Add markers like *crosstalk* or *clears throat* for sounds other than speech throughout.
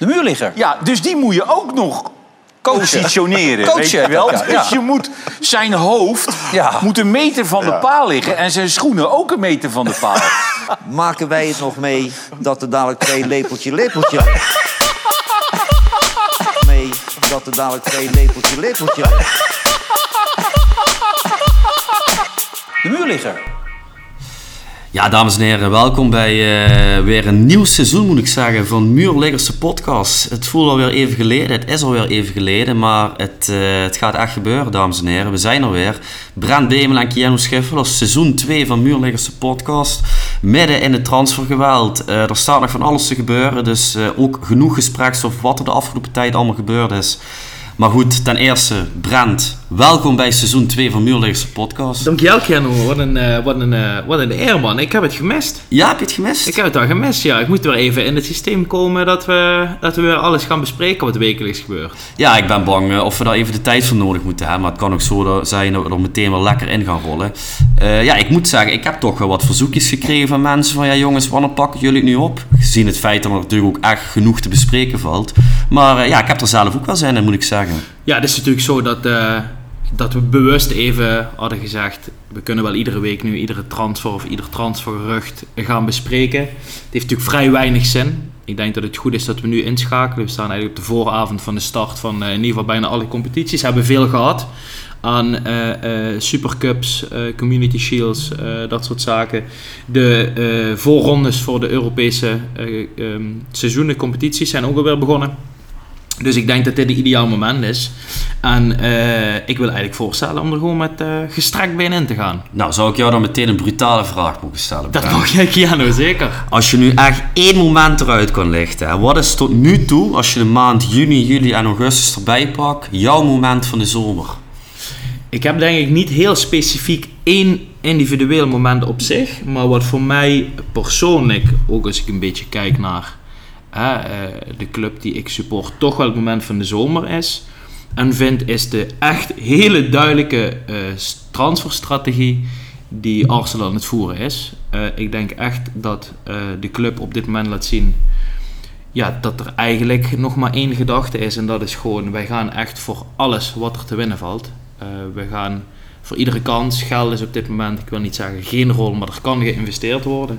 De muurligger. Ja, dus die moet je ook nog Coachen. positioneren. Coachen weet je wel? ja. Dus je moet zijn hoofd Ja. moet een meter van de paal liggen en zijn schoenen ook een meter van de paal. *laughs* Maken wij het nog mee dat er dadelijk twee lepeltje lepeltje... *laughs* mee dat er dadelijk twee lepeltje lepeltje... De muurligger. Ja, dames en heren, welkom bij eh, weer een nieuw seizoen, moet ik zeggen, van Muurliggerse Podcast. Het voelt alweer even geleden, het is alweer even geleden, maar het, eh, het gaat echt gebeuren, dames en heren. We zijn er weer. Brent Bemel en Keanu is seizoen 2 van Muurliggerse Podcast. Midden in het transfergeweld. Eh, er staat nog van alles te gebeuren, dus ook genoeg gespreksstof wat er de afgelopen tijd allemaal gebeurd is. Maar goed, ten eerste, Brent, welkom bij seizoen 2 van Muurliggerse Podcast. Dankjewel Keanu, wat een, eh, wat, een, eh, wat een eer man. Ik heb het gemist. Ja, heb je het gemist? Ik heb het al gemist, ja. Ik moet weer even in het systeem komen dat we, dat we weer alles gaan bespreken wat wekelijks gebeurt. Ja, ik ben bang eh, of we daar even de tijd voor nodig moeten hebben. Maar het kan ook zo zijn dat we er meteen wel lekker in gaan rollen. Ja, ik moet zeggen, ik heb toch wel wat verzoekjes gekregen van mensen van... Ja jongens, wanneer pakken jullie het nu op? Gezien het feit dat er natuurlijk ook echt genoeg te bespreken valt. Maar ja, ik heb er zelf ook wel zin in, moet ik zeggen. Ja, het is natuurlijk zo dat, eh, dat we bewust even hadden gezegd... We kunnen wel iedere week nu iedere transfer of ieder transfergerucht gaan bespreken. Het heeft natuurlijk vrij weinig zin. Ik denk dat het goed is dat we nu inschakelen. We staan eigenlijk op de vooravond van de start van eh, in ieder geval bijna alle competities. We hebben veel gehad aan eh, supercups, community shields, dat soort zaken. De voorrondes voor de Europese ehm, seizoenen, competities zijn ook alweer begonnen. Dus ik denk dat dit een ideaal moment is. En eh, ik wil eigenlijk voorstellen om er gewoon met eh gestrekt been in te gaan. Nou, zou ik jou dan meteen een brutale vraag mogen stellen? Dat mag jij, Keanu, zeker. Als je nu echt één moment eruit kan lichten, hè, wat is tot nu toe, als je de maand juni, juli en augustus erbij pakt, jouw moment van de zomer? Ik heb denk ik niet heel specifiek één individueel moment op zich. Maar wat voor mij persoonlijk, ook als ik een beetje kijk naar de club die ik support, toch wel het moment van de zomer is. En vind is de echt hele duidelijke eh, transferstrategie die Arsenal aan het voeren is. Eh, ik denk echt dat eh, de club op dit moment laat zien ja, dat er eigenlijk nog maar één gedachte is. En dat is gewoon, wij gaan echt voor alles wat er te winnen valt. Eh, we gaan voor iedere kans. Geld is op dit moment, ik wil niet zeggen geen rol, maar er kan geïnvesteerd worden.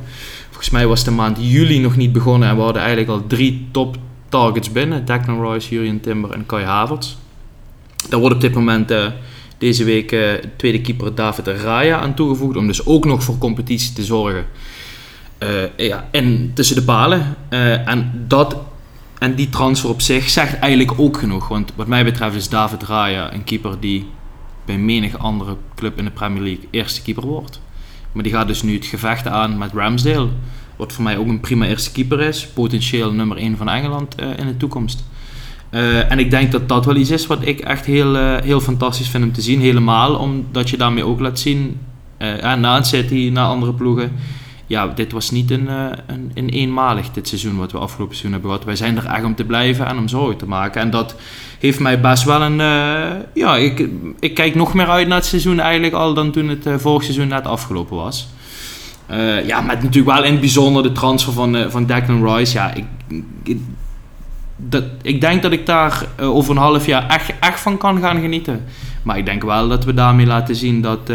Volgens mij was de maand juli nog niet begonnen en we hadden eigenlijk al drie top targets binnen. Declan Rice, Julian Timber en Kai Havertz. Daar wordt op dit moment eh, deze week eh, tweede keeper David Raya aan toegevoegd. Om dus ook nog voor competitie te zorgen. Eh, ja, en tussen de palen. En, dat, en die transfer op zich zegt eigenlijk ook genoeg. Want wat mij betreft is David Raya een keeper die bij menig andere club in de Premier League eerste keeper wordt. Maar die gaat dus nu het gevecht aan met Ramsdale. Wat voor mij ook een prima eerste keeper is. Potentieel nummer 1 van Engeland eh, in de toekomst. Eh, en ik denk dat dat wel iets is wat ik echt heel, eh, heel fantastisch vind om te zien. Helemaal omdat je daarmee ook laat zien, na een City, na andere ploegen. Ja, dit was niet een, eh, een, een eenmalig dit seizoen wat we afgelopen seizoen hebben gehad. Wij zijn er echt om te blijven en om zorgen te maken. En dat heeft mij best wel een... eh, ja, ik, ik kijk nog meer uit naar het seizoen eigenlijk al dan toen het eh, vorig seizoen net afgelopen was. Ja, met natuurlijk wel in het bijzonder de transfer van, van Declan Rice. Ja, ik, dat, ik denk dat ik daar over een half jaar echt, echt van kan gaan genieten. Maar ik denk wel dat we daarmee laten zien dat,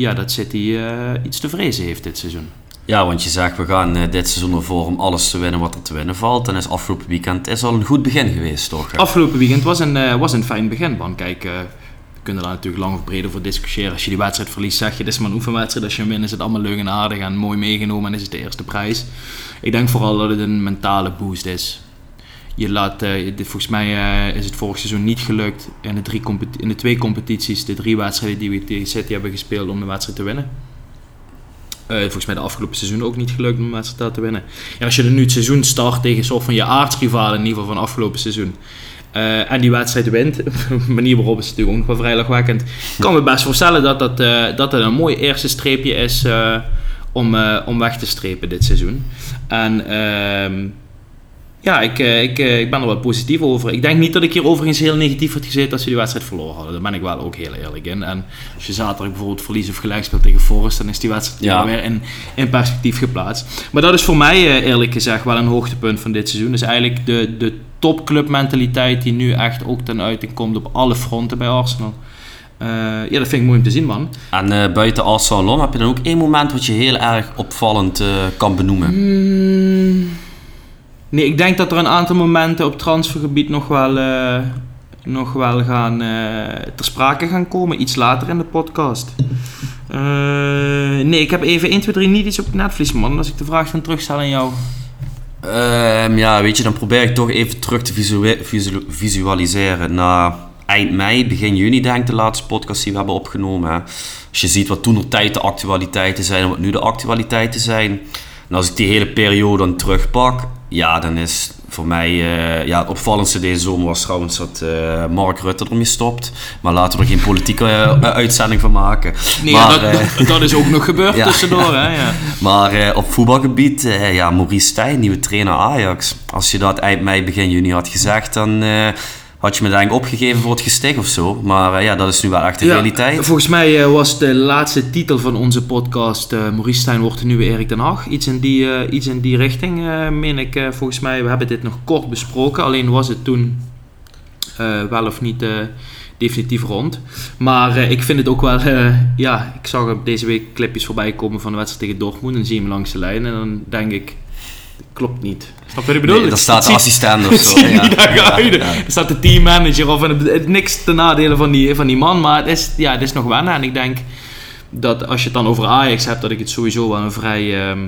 ja, dat City eh, iets te vrezen heeft dit seizoen. Ja, want je zegt we gaan eh, dit seizoen ervoor om alles te winnen wat er te winnen valt. En is afgelopen weekend is al een goed begin geweest, toch? Afgelopen weekend was een, eh, was een fijn begin. Want kijk, eh, we kunnen daar natuurlijk lang of breed over discussiëren. Als je die wedstrijd verliest, zeg je, dit is maar een oefenwedstrijd. Als je wint, is het allemaal leuk en aardig en mooi meegenomen en is het de eerste prijs. Ik denk vooral dat het een mentale boost is. Je laat, eh, volgens mij eh, is het vorig seizoen niet gelukt in de, drie in de twee competities, de drie wedstrijden die we tegen City hebben gespeeld om de wedstrijd te winnen. Eh, volgens mij de afgelopen seizoen ook niet gelukt om een wedstrijd te winnen. Ja, als je er nu het seizoen start tegen een soort van je aardsrivaal in ieder geval van afgelopen seizoen. en die wedstrijd wint, een *laughs* manier waarop is natuurlijk ook nog wel kan me best voorstellen dat dat, dat het een mooi eerste streepje is om, om weg te strepen dit seizoen. En ehm, Ja, ik, eh, ik, eh, ik ben er wel positief over. Ik denk niet dat ik hier overigens heel negatief had gezeten als ze die wedstrijd verloren hadden. Daar ben ik wel ook heel eerlijk in. En als je zaterdag bijvoorbeeld verlies of gelijk speelt tegen Forest, dan is die wedstrijd Ja. weer in, in perspectief geplaatst. Maar dat is voor mij eh, eerlijk gezegd wel een hoogtepunt van dit seizoen. Dus eigenlijk de, de topclubmentaliteit die nu echt ook ten uiting komt op alle fronten bij Arsenal. Ja, dat vind ik mooi om te zien, man. En buiten Arsenal heb je dan ook één moment wat je heel erg opvallend kan benoemen. Mm, nee, ik denk dat er een aantal momenten op transfergebied nog wel, eh, nog wel gaan, eh, ter sprake gaan komen. Iets later in de podcast. Eh, nee, ik heb even 1, 2, 3 niet iets op Netflix, man. Als ik de vraag dan terugstel aan jou. Ehm, ja, weet je, dan probeer ik toch even terug te visu- visu- visualiseren naar eind mei, begin juni, denk ik, de laatste podcast die we hebben opgenomen. Als je ziet wat toen nog tijd de actualiteiten zijn en wat nu de actualiteiten zijn. En als ik die hele periode dan terugpak, ja, dan is voor mij eh, ja, het opvallendste deze zomer was trouwens dat eh, Mark Rutte ermee stopt. Maar laten we er geen politieke eh, *laughs* uitzending van maken. Nee, maar, dat, dat, dat is ook nog gebeurd *laughs* Ja. tussendoor, hè. Ja. maar op voetbalgebied, ja, Maurice Stijn, nieuwe trainer Ajax. Als je dat eind mei, begin juni had gezegd, dan had je me ik opgegeven voor het gesticht of zo. Maar eh, ja, dat is nu wel echt de Ja, realiteit. Volgens mij eh, was de laatste titel van onze podcast eh Maurice Stijn wordt de nieuwe Erik ten Hag. Iets in die, iets in die richting, meen ik. volgens mij, we hebben dit nog kort besproken. Alleen was het toen wel of niet definitief rond. Maar ik vind het ook wel... ja, ik zag deze week clipjes voorbij komen van de wedstrijd tegen Dortmund. En zie je hem langs de lijn. En dan denk ik... Klopt niet. Snap je wat ik bedoel? Nee, daar staat de assistent of zo. ja. Er staat de teammanager of het- niks ten nadele van die, van die man. Maar het is, ja, het is nog wennen. En ik denk dat als je het dan over Ajax hebt, dat ik het sowieso wel een vrij ehm,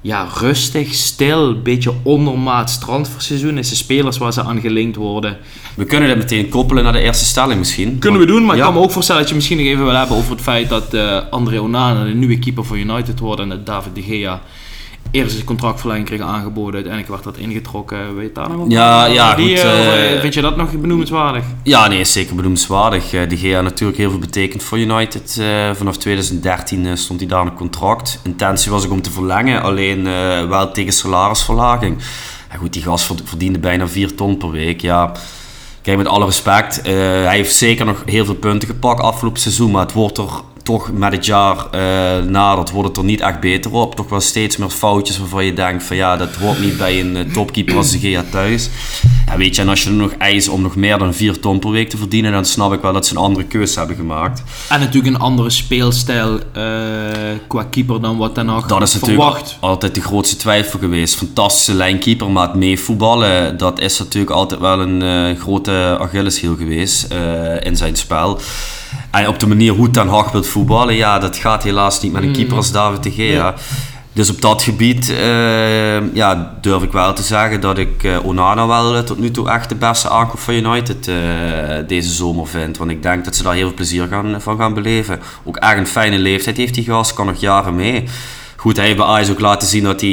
ja, rustig, stil, beetje ondermaats transferseizoen is. De spelers waar ze aan gelinkt worden. We kunnen dit meteen koppelen naar de eerste stelling misschien. Kunnen we doen, maar Ja. ik kan me ook voorstellen dat je misschien nog even wil hebben over het feit dat eh André Onana de nieuwe keeper van United wordt en dat David de Gea eerst een contractverlenging kreeg aangeboden. Uiteindelijk werd dat ingetrokken. Weet je daar nog Ja, ja, Die, goed, eh, eh, vind je dat nog benoemenswaardig? Ja, nee, is zeker benoemenswaardig. Eh, De Gea natuurlijk heel veel betekend voor United. Eh, vanaf 2013 eh, stond hij daar een contract. Intentie was ook om te verlengen, alleen eh, wel tegen salarisverlaging. Ja, goed, die gast verd- verdiende bijna 4 ton per week. Ja, kijk, met alle respect, eh, hij heeft zeker nog heel veel punten gepakt afgelopen seizoen, maar het wordt er toch met het jaar eh nadert, wordt het er niet echt beter op. Toch wel steeds meer foutjes waarvan je denkt van ja, dat hoort niet bij een eh, topkeeper als de Gea thuis. Ja, weet je, en als je er nog eist om nog meer dan 4 ton per week te verdienen, dan snap ik wel dat ze een andere keuze hebben gemaakt. En natuurlijk een andere speelstijl eh, qua keeper dan wat Den Haag Dat is natuurlijk verwacht. altijd de grootste twijfel geweest. Fantastische lijnkeeper, maar het meevoetballen, dat is natuurlijk altijd wel een grote Achilleshiel geweest in zijn spel. En op de manier hoe Ten Hag wil voetballen, ja, dat gaat helaas niet met een keeper als David de Gea. Dus op dat gebied eh, ja, durf ik wel te zeggen dat ik eh, Onana wel eh, tot nu toe echt de beste aankoop van United eh, deze zomer vind. Want ik denk dat ze daar heel veel plezier gaan, van gaan beleven. Ook echt een fijne leeftijd heeft die gast, kan nog jaren mee. Goed, hij heeft bij Ajax ook laten zien dat hij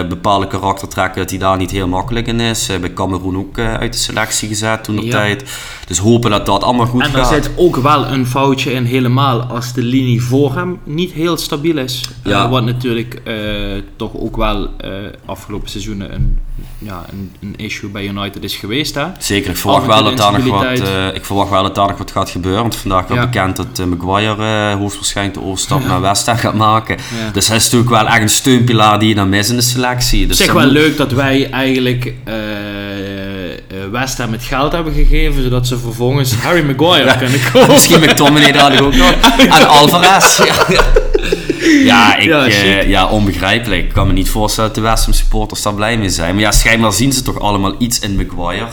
eh, bepaalde karaktertrekken, dat hij daar niet heel makkelijk in is. Eh, bij Cameroen ook eh, uit de selectie gezet toen Ja. tijd. Dus hopen dat dat allemaal goed En er gaat. zit ook wel een foutje in, helemaal als de linie voor hem niet heel stabiel is. Ja. Eh, wat natuurlijk toch ook wel afgelopen seizoenen een, ja, een, een issue bij United is geweest. Hè? Zeker, ik verwacht, wel dat daar nog wat, eh, ik verwacht wel dat daar nog wat gaat gebeuren. Want vandaag werd Ja. bekend dat eh, Maguire eh, hoogstwaarschijnlijk de overstap naar West Ham gaat maken. Ja. Dus hij is natuurlijk wel echt een steunpilaar die je dan mist in de selectie. Dus zeg wel moet- leuk dat wij eigenlijk West Ham het geld hebben gegeven, zodat ze vervolgens Harry Maguire kunnen kopen. Misschien McTominay daar ook nog. *laughs* En Alvarez. Ja, ja, *laughs* ik, Ja, ja, shit. ja, onbegrijpelijk. Ik kan me niet voorstellen dat de West Ham supporters daar blij mee zijn. Maar ja, schijnbaar zien ze toch allemaal iets in Maguire.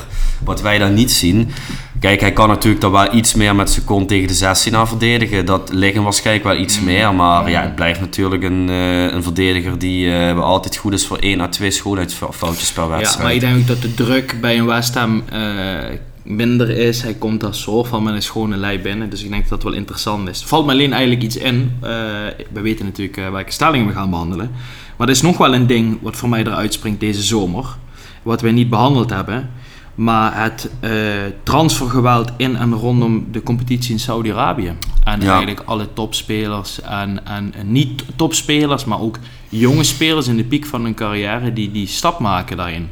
Wat wij dan niet zien. Kijk, hij kan natuurlijk daar wel iets meer met zijn kont tegen de 16 aan verdedigen. Dat liggen waarschijnlijk wel iets meer. Maar ja, het blijft natuurlijk een, eh, een verdediger die eh, wel altijd goed is voor 1 à 2 schoonheidsfoutjes per Ja, wedstrijd. maar ik denk ook dat de druk bij een West Ham eh, minder is. Hij komt daar soort van met een schone lei binnen. Dus ik denk dat dat wel interessant is. Valt me alleen eigenlijk iets in. Eh, we weten natuurlijk eh, welke stellingen we gaan behandelen. Maar er is nog wel een ding wat voor mij eruit springt deze zomer. Wat wij niet behandeld hebben. Maar het eh, transfergeweld in en rondom de competitie in Saudi-Arabië. En Ja. eigenlijk alle topspelers en, en en niet topspelers, maar ook jonge spelers in de piek van hun carrière die die stap maken daarin.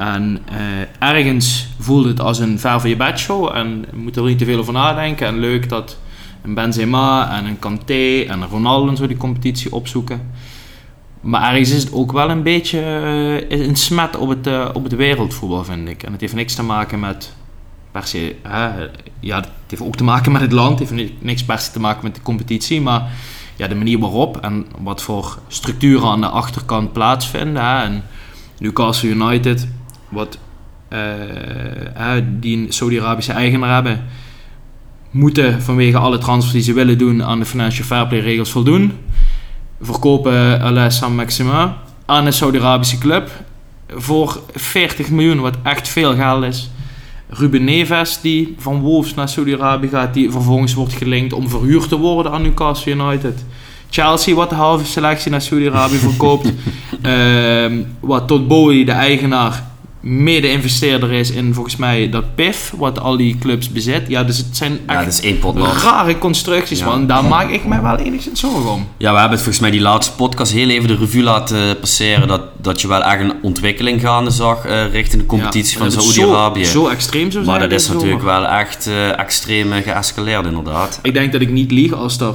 En eh, ergens voelde het als een ver van je bed show. En je moet er niet te veel over nadenken. En leuk dat een Benzema en een Kanté en een Ronaldo zo die competitie opzoeken. Maar ergens is het ook wel een beetje eh, een smet op het, eh, op het wereldvoetbal, vind ik. En het heeft niks te maken met per se... Ja, het heeft ook te maken met het land. Het heeft ni- niks per se te maken met de competitie. Maar ja, de manier waarop en wat voor structuren aan de achterkant plaatsvinden. Hè, en Newcastle United, wat, eh, die een Saudi-Arabische eigenaar hebben... moeten vanwege alle transfers die ze willen doen aan de financial fair play regels voldoen verkopen Alain Saint-Maximin aan een Saudi-Arabische club voor 40 miljoen, wat echt veel geld is. Ruben Neves, die van Wolves naar Saudi-Arabië gaat, die vervolgens wordt gelinkt om verhuurd te worden aan Newcastle United. Chelsea, wat de halve selectie naar Saudi-Arabië verkoopt. *laughs* Ehm, wat tot Bowie, de eigenaar, mede-investeerder is in volgens mij dat PIF, wat al die clubs bezit. Ja, dus het zijn Ja, echt dat is één pot rare constructies, Ja. man. Daar maak ik mij wel enigszins zorgen om. Ja, we hebben het volgens mij die laatste podcast heel even de revue laten passeren. Dat, dat je wel echt een ontwikkeling gaande zag eh, richting de competitie Ja, van Saoedi-Arabië. Zo, zo extreem zou zijn. Maar dat is natuurlijk wel echt eh, extreem eh, geëscaleerd inderdaad. Ik denk dat ik niet lieg als er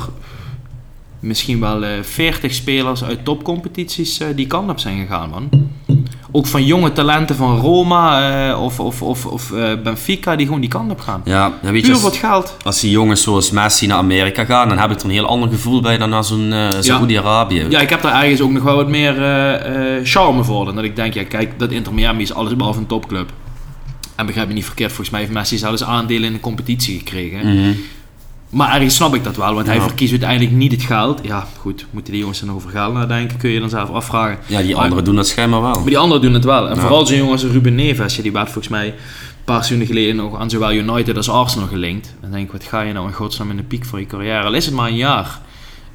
misschien wel eh 40 spelers uit topcompetities eh, die kant op zijn gegaan, man. Ook van jonge talenten van Roma eh, of, of, of, of eh, Benfica die gewoon die kant op gaan. Ja, ja, weet je, Puur het geld. als die jongens zoals Messi naar Amerika gaan, dan heb ik er een heel ander gevoel bij dan naar zo'n eh Saoedi-Arabië. Ja, ik heb daar ergens ook nog wel wat meer charme voor. Dan dat ik denk, ja kijk, dat Inter Miami is alles behalve een topclub. En begrijp me niet verkeerd, volgens mij heeft Messi zelfs aandelen in de competitie gekregen. Mhm. Maar ergens snap ik dat wel, want hij verkiest uiteindelijk niet het geld. Ja, goed, moeten die jongens er nog over geld nadenken, kun je dan zelf afvragen. Ja, die Maar- anderen doen dat schijnbaar wel. Maar die anderen doen het wel. En Ja. vooral zo'n jongen als Ruben Neves, die werd volgens mij een paar seizoenen geleden nog aan zowel United als Arsenal gelinkt. Dan denk ik, wat ga je nou in godsnaam in de piek van je carrière? Al is het maar een jaar,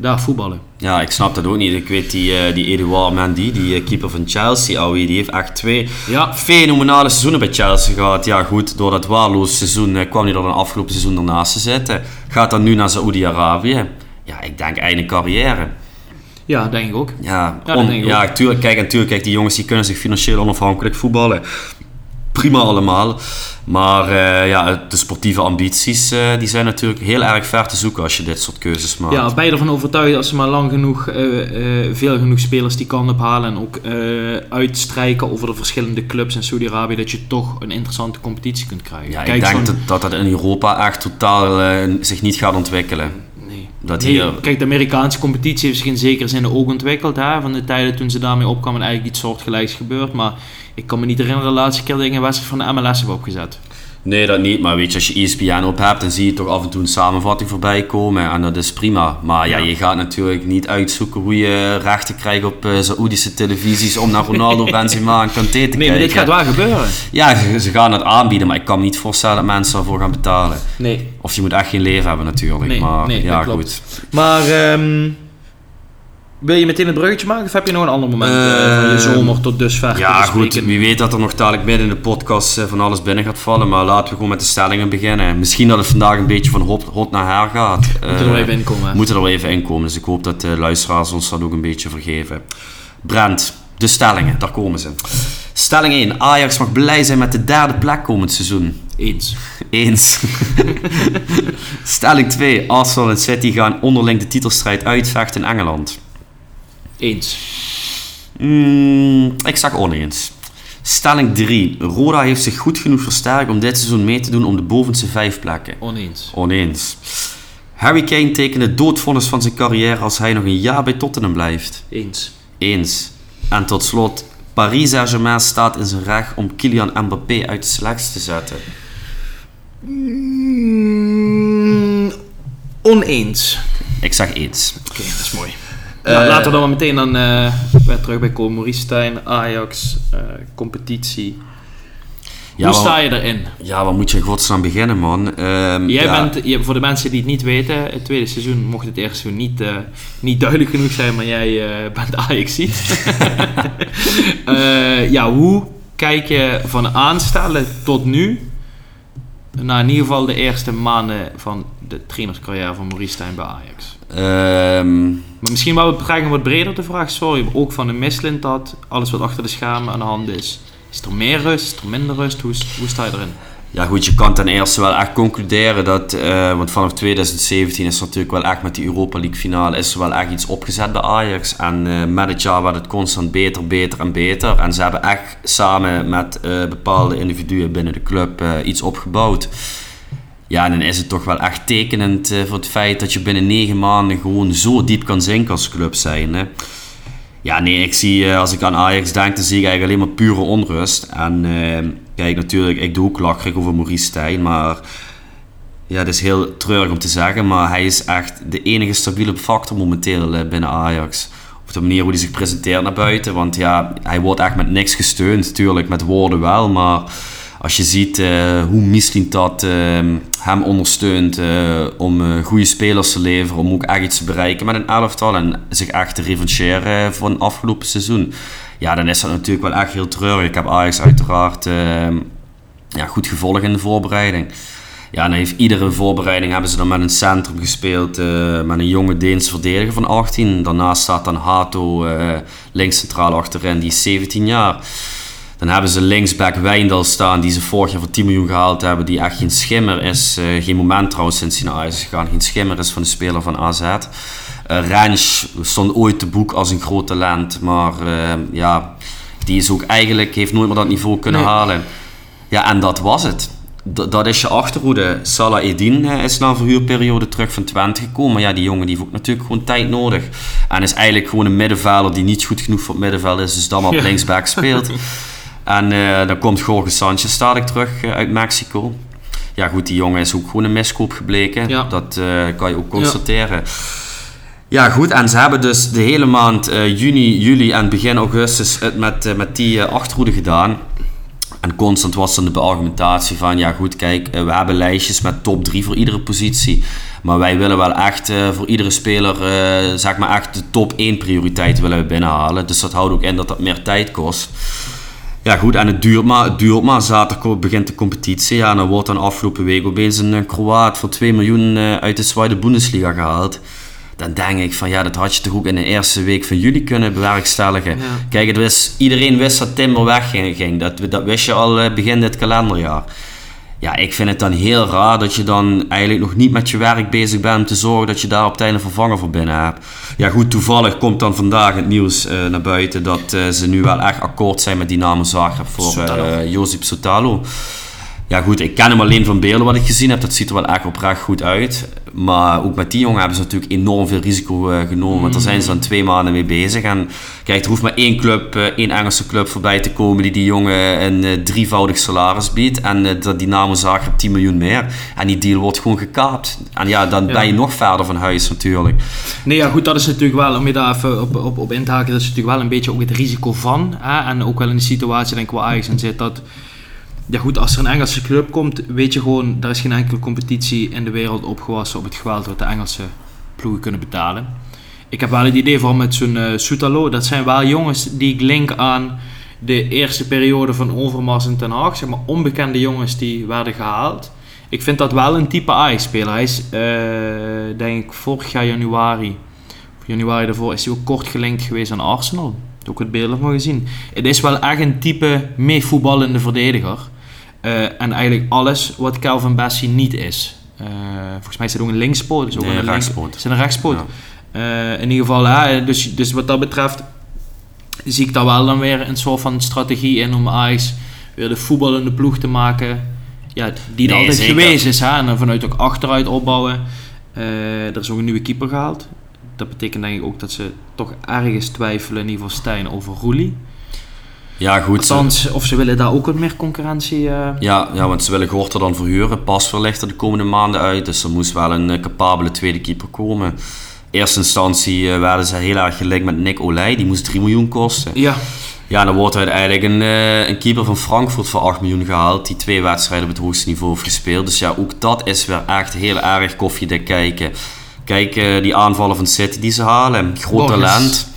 daar voetballen. Ja, ik snap dat ook niet. Ik weet die, eh, die Edouard Mendy, die eh, keeper van Chelsea, ouwe, die heeft echt twee Ja, fenomenale seizoenen bij Chelsea gehad. Ja, goed, door dat waardeloze seizoen eh, kwam hij er dan afgelopen seizoen ernaast te zitten. Gaat dan nu naar Saoedi-Arabië. Ja, ik denk einde carrière. ja denk ik ook. Ja, dat on- denk ik ja tuurlijk, kijk, en tuurlijk, kijk, die jongens die kunnen zich financieel onafhankelijk voetballen. Prima allemaal. Maar eh, ja, de sportieve ambities eh, die zijn natuurlijk heel erg ver te zoeken als je dit soort keuzes maakt. Ja, ben je ervan overtuigd als ze maar lang genoeg, eh, veel genoeg spelers die kant op halen en ook uitstrijken over de verschillende clubs in Saudi-Arabië, dat je toch een interessante competitie kunt krijgen. Ja, Kijk, ik denk dat, dat dat in Europa echt totaal zich niet gaat ontwikkelen. Nee. Dat Nee, hier, Kijk, de Amerikaanse competitie heeft zich in zekere zin ook ontwikkeld. Hè? Van de tijden toen ze daarmee opkwamen eigenlijk iets soortgelijks gebeurd. Maar ik kan me niet herinneren de laatste keer dat ik een wedstrijd van de MLS heb opgezet. nee, dat niet. Maar weet je, als je ESPN op hebt, dan zie je toch af en toe een samenvatting voorbij komen. En dat is prima. Maar ja, Ja. je gaat natuurlijk niet uitzoeken hoe je rechten krijgt op eh Saoedische televisies om naar Ronaldo, *laughs* Benzema en Kanté te Nee, kijken. maar dit gaat wel gebeuren. Ja, ze, ze gaan het aanbieden, maar ik kan me niet voorstellen dat mensen ervoor gaan betalen. Nee. Of je moet echt geen leven hebben natuurlijk. Nee, maar nee, ja, goed. Maar ehm, wil je meteen het bruggetje maken? Of heb je nog een ander moment eh, van je zomer tot dusver Ja, te goed. Wie weet dat er nog dadelijk midden in de podcast eh, van alles binnen gaat vallen. Maar laten we gewoon met de stellingen beginnen. Misschien dat het vandaag een beetje van hot, hot naar her gaat. Moeten er Eh, wel even in komen. hè? moeten er wel even in komen. Dus ik hoop dat de luisteraars ons dat ook een beetje vergeven. Brent, de stellingen, daar komen ze. Stelling 1. Ajax mag blij zijn met de derde plek komend seizoen. Eens. Eens. *laughs* Stelling 2. Arsenal en City gaan onderling de titelstrijd uitvechten in Engeland. Eens. Mm, ik zeg oneens. Stelling 3. Roda heeft zich goed genoeg versterkt om dit seizoen mee te doen om de bovenste vijf plekken. Oneens. Oneens. Harry Kane tekent het doodvonnis van zijn carrière als hij nog een jaar bij Tottenham blijft. Eens. Eens. En tot slot. Paris Saint-Germain staat in zijn recht om Kylian Mbappé uit de selectie te zetten. Mm, oneens. Ik zeg eens. Oké, dat is mooi. Nou, laten we dan maar meteen dan, eh, weer terug bij Stijn, Ajax, eh, competitie. Ja, Hoe sta je erin? Ja, waar moet je in godsnaam begienen, man? Ehm, Jij ja. bent, je, voor de mensen die het niet weten, het tweede seizoen mocht het eerste seizoen niet, eh, niet duidelijk genoeg zijn, maar jij eh, bent *laughs* ajax *laughs* Eh ja, hoe kijk je van aanstellen tot nu, naar in ieder geval de eerste maanden van de trainerscarrière van Maurice Stijn bij Ajax? Ehm, Maar misschien wel betrekking wat breder de vraag, sorry, ook van de Misland dat alles wat achter de schermen aan de hand is. Is er meer rust? Is er minder rust? Hoe, hoe sta je erin? Ja goed, je kan ten eerste wel echt concluderen dat, eh, want vanaf 2017 is er natuurlijk wel echt met die Europa League finale is er wel echt iets opgezet bij Ajax. En eh, met het jaar werd het constant beter, beter en beter. En ze hebben echt samen met eh, bepaalde individuen binnen de club iets opgebouwd. Ja, dan is het toch wel echt tekenend eh, voor het feit dat je binnen negen maanden gewoon zo diep kan zinken als club zijn. Hè. Ja, nee, ik zie, eh, als ik aan Ajax denk, dan zie ik eigenlijk alleen maar pure onrust. En eh, kijk, natuurlijk, ik doe ook lacherig over Maurice Stijn, maar ja, het is heel treurig om te zeggen, maar hij is echt de enige stabiele factor momenteel binnen Ajax. Op de manier hoe hij zich presenteert naar buiten, want ja, hij wordt echt met niks gesteund, natuurlijk, met woorden wel, maar als je ziet eh, hoe Mislim dat eh, hem ondersteunt eh, om goede spelers te leveren, om ook echt iets te bereiken met een elftal en zich echt te revancheren voor een afgelopen seizoen. Ja, dan is dat natuurlijk wel echt heel treurig. Ik heb Ajax uiteraard ja, goed gevolgd in de voorbereiding. Ja, dan heeft iedere voorbereiding hebben ze dan met een centrum gespeeld. met een jonge Deense verdediger van 18. Daarnaast staat dan Hato eh, links centraal achterin, die is 17 jaar. Dan hebben ze linksback Wijndal staan, die ze vorig jaar voor 10 miljoen gehaald hebben. Die echt geen schimmer is. eh, geen moment trouwens sinds hij naar is gegaan. Geen schimmer is van de speler van AZ. Uh, Rens stond ooit te boek als een groot talent. Maar eh, ja, die is ook eigenlijk, heeft nooit meer dat niveau kunnen Nee. halen. Ja, en dat was het. D- dat is je achterhoede. Salah Edin eh, is na een verhuurperiode terug van Twente gekomen. Maar ja, die jongen die heeft ook natuurlijk gewoon tijd nodig. En is eigenlijk gewoon een middenvelder die niet goed genoeg voor het middenveld is. Dus dan maar op Ja. linksback speelt. *laughs* en eh, dan komt Jorge Sanchez stadig terug eh, uit Mexico. Ja goed, die jongen is ook gewoon een miskoop gebleken. Ja. Dat eh, kan je ook constateren. Ja, goed. En ze hebben dus de hele maand juni, juli en begin augustus het met, met die eh, achterhoede gedaan. En constant was dan de beargumentatie van, ja goed, kijk, we hebben lijstjes met top 3 voor iedere positie. Maar wij willen wel echt voor iedere speler, zeg maar echt de top 1 prioriteit willen we binnenhalen. Dus dat houdt ook in dat dat meer tijd kost. Ja goed, en het duurt maar, het duurt maar. Zaterdag begint de competitie. Ja, en dan wordt dan afgelopen week opeens een eh, Kroaat voor 2 miljoen eh, uit de Zweede Bundesliga gehaald. Dan denk ik van ja, dat had je toch ook in de eerste week van juli kunnen bewerkstelligen. Ja. Kijk, het was, iedereen wist dat Timber wegging. ging. Dat, dat wist je al eh, begin dit kalenderjaar. Ja, ik vind het dan heel raar dat je dan eigenlijk nog niet met je werk bezig bent om te zorgen dat je daar op het einde een vervanger voor binnen hebt. Ja goed, toevallig komt dan vandaag het nieuws eh, naar buiten dat eh, ze nu wel echt akkoord zijn met Dynamo Zagreb voor eh Josip Sotalo. Ja goed, ik ken hem alleen van beelden wat ik gezien heb. Dat ziet er wel echt oprecht goed uit. Maar ook met die jongen hebben ze natuurlijk enorm veel risico eh, genomen. Want daar zijn ze dan twee maanden mee bezig. En kijk, er hoeft maar één club, eh, één Engelse club voorbij te komen die die jongen een eh, drievoudig salaris biedt. En dat Dynamo Zagreb 10 miljoen meer. En die deal wordt gewoon gekaapt. En ja, dan Ja. ben je nog verder van huis natuurlijk. Nee, ja, goed, dat is natuurlijk wel, om je daar even op, op, op in te haken, dat is natuurlijk wel een beetje ook het risico van. Hè? En ook wel in de situatie, denk ik, waar Ajax in zit, dat... Ja goed, als er een Engelse club komt, weet je gewoon, er is geen enkele competitie in de wereld opgewassen op het geweld wat de Engelse ploegen kunnen betalen. Ik heb wel het idee van met zo'n eh Soetalo, dat zijn wel jongens die ik link aan de eerste periode van Overmars en Ten Haag. Zeg maar onbekende jongens die werden gehaald. Ik vind dat wel een type Ajax-speler. Hij is, eh, denk ik, vorig jaar januari, of januari daarvoor, is hij ook kort gelinkt geweest aan Arsenal. Ook het beeld van gezien. Het is wel echt een type meevoetballende verdediger. Eh, en eigenlijk alles wat Calvin Bessie niet is. Eh, volgens mij is het ook een linkspoot. Dus ook Nee, een een links- rechtspoot. Is het een rechtspoot? Ja. Eh, in ieder geval, hè, dus, dus wat dat betreft zie ik daar wel dan weer een soort van strategie in om Ajax weer de voetballende ploeg te maken. Ja, die er Nee, altijd zeker. geweest is. Hè, en dan vanuit ook achteruit opbouwen. Er is ook een nieuwe keeper gehaald. Dat betekent denk ik ook dat ze toch ergens twijfelen, in ieder geval Stijn, over Roelie. Ja goed, Althans, of ze willen daar ook wat meer concurrentie... eh, Ja, ja, want ze willen Gorter dan verhuren. Pas ligt er de komende maanden uit. Dus er moest wel een eh, capabele tweede keeper komen. In eerste instantie eh, werden ze heel erg gelinkt met Nick Olij. Die moest 3 miljoen kosten. ja, Ja, dan wordt uiteindelijk een, een keeper van Frankfurt voor 8 miljoen gehaald. Die twee wedstrijden op het hoogste niveau heeft gespeeld. Dus ja, ook dat is weer echt heel erg koffiedik kijken. Kijk, die aanvallen van City die ze halen. Groot Borges. talent.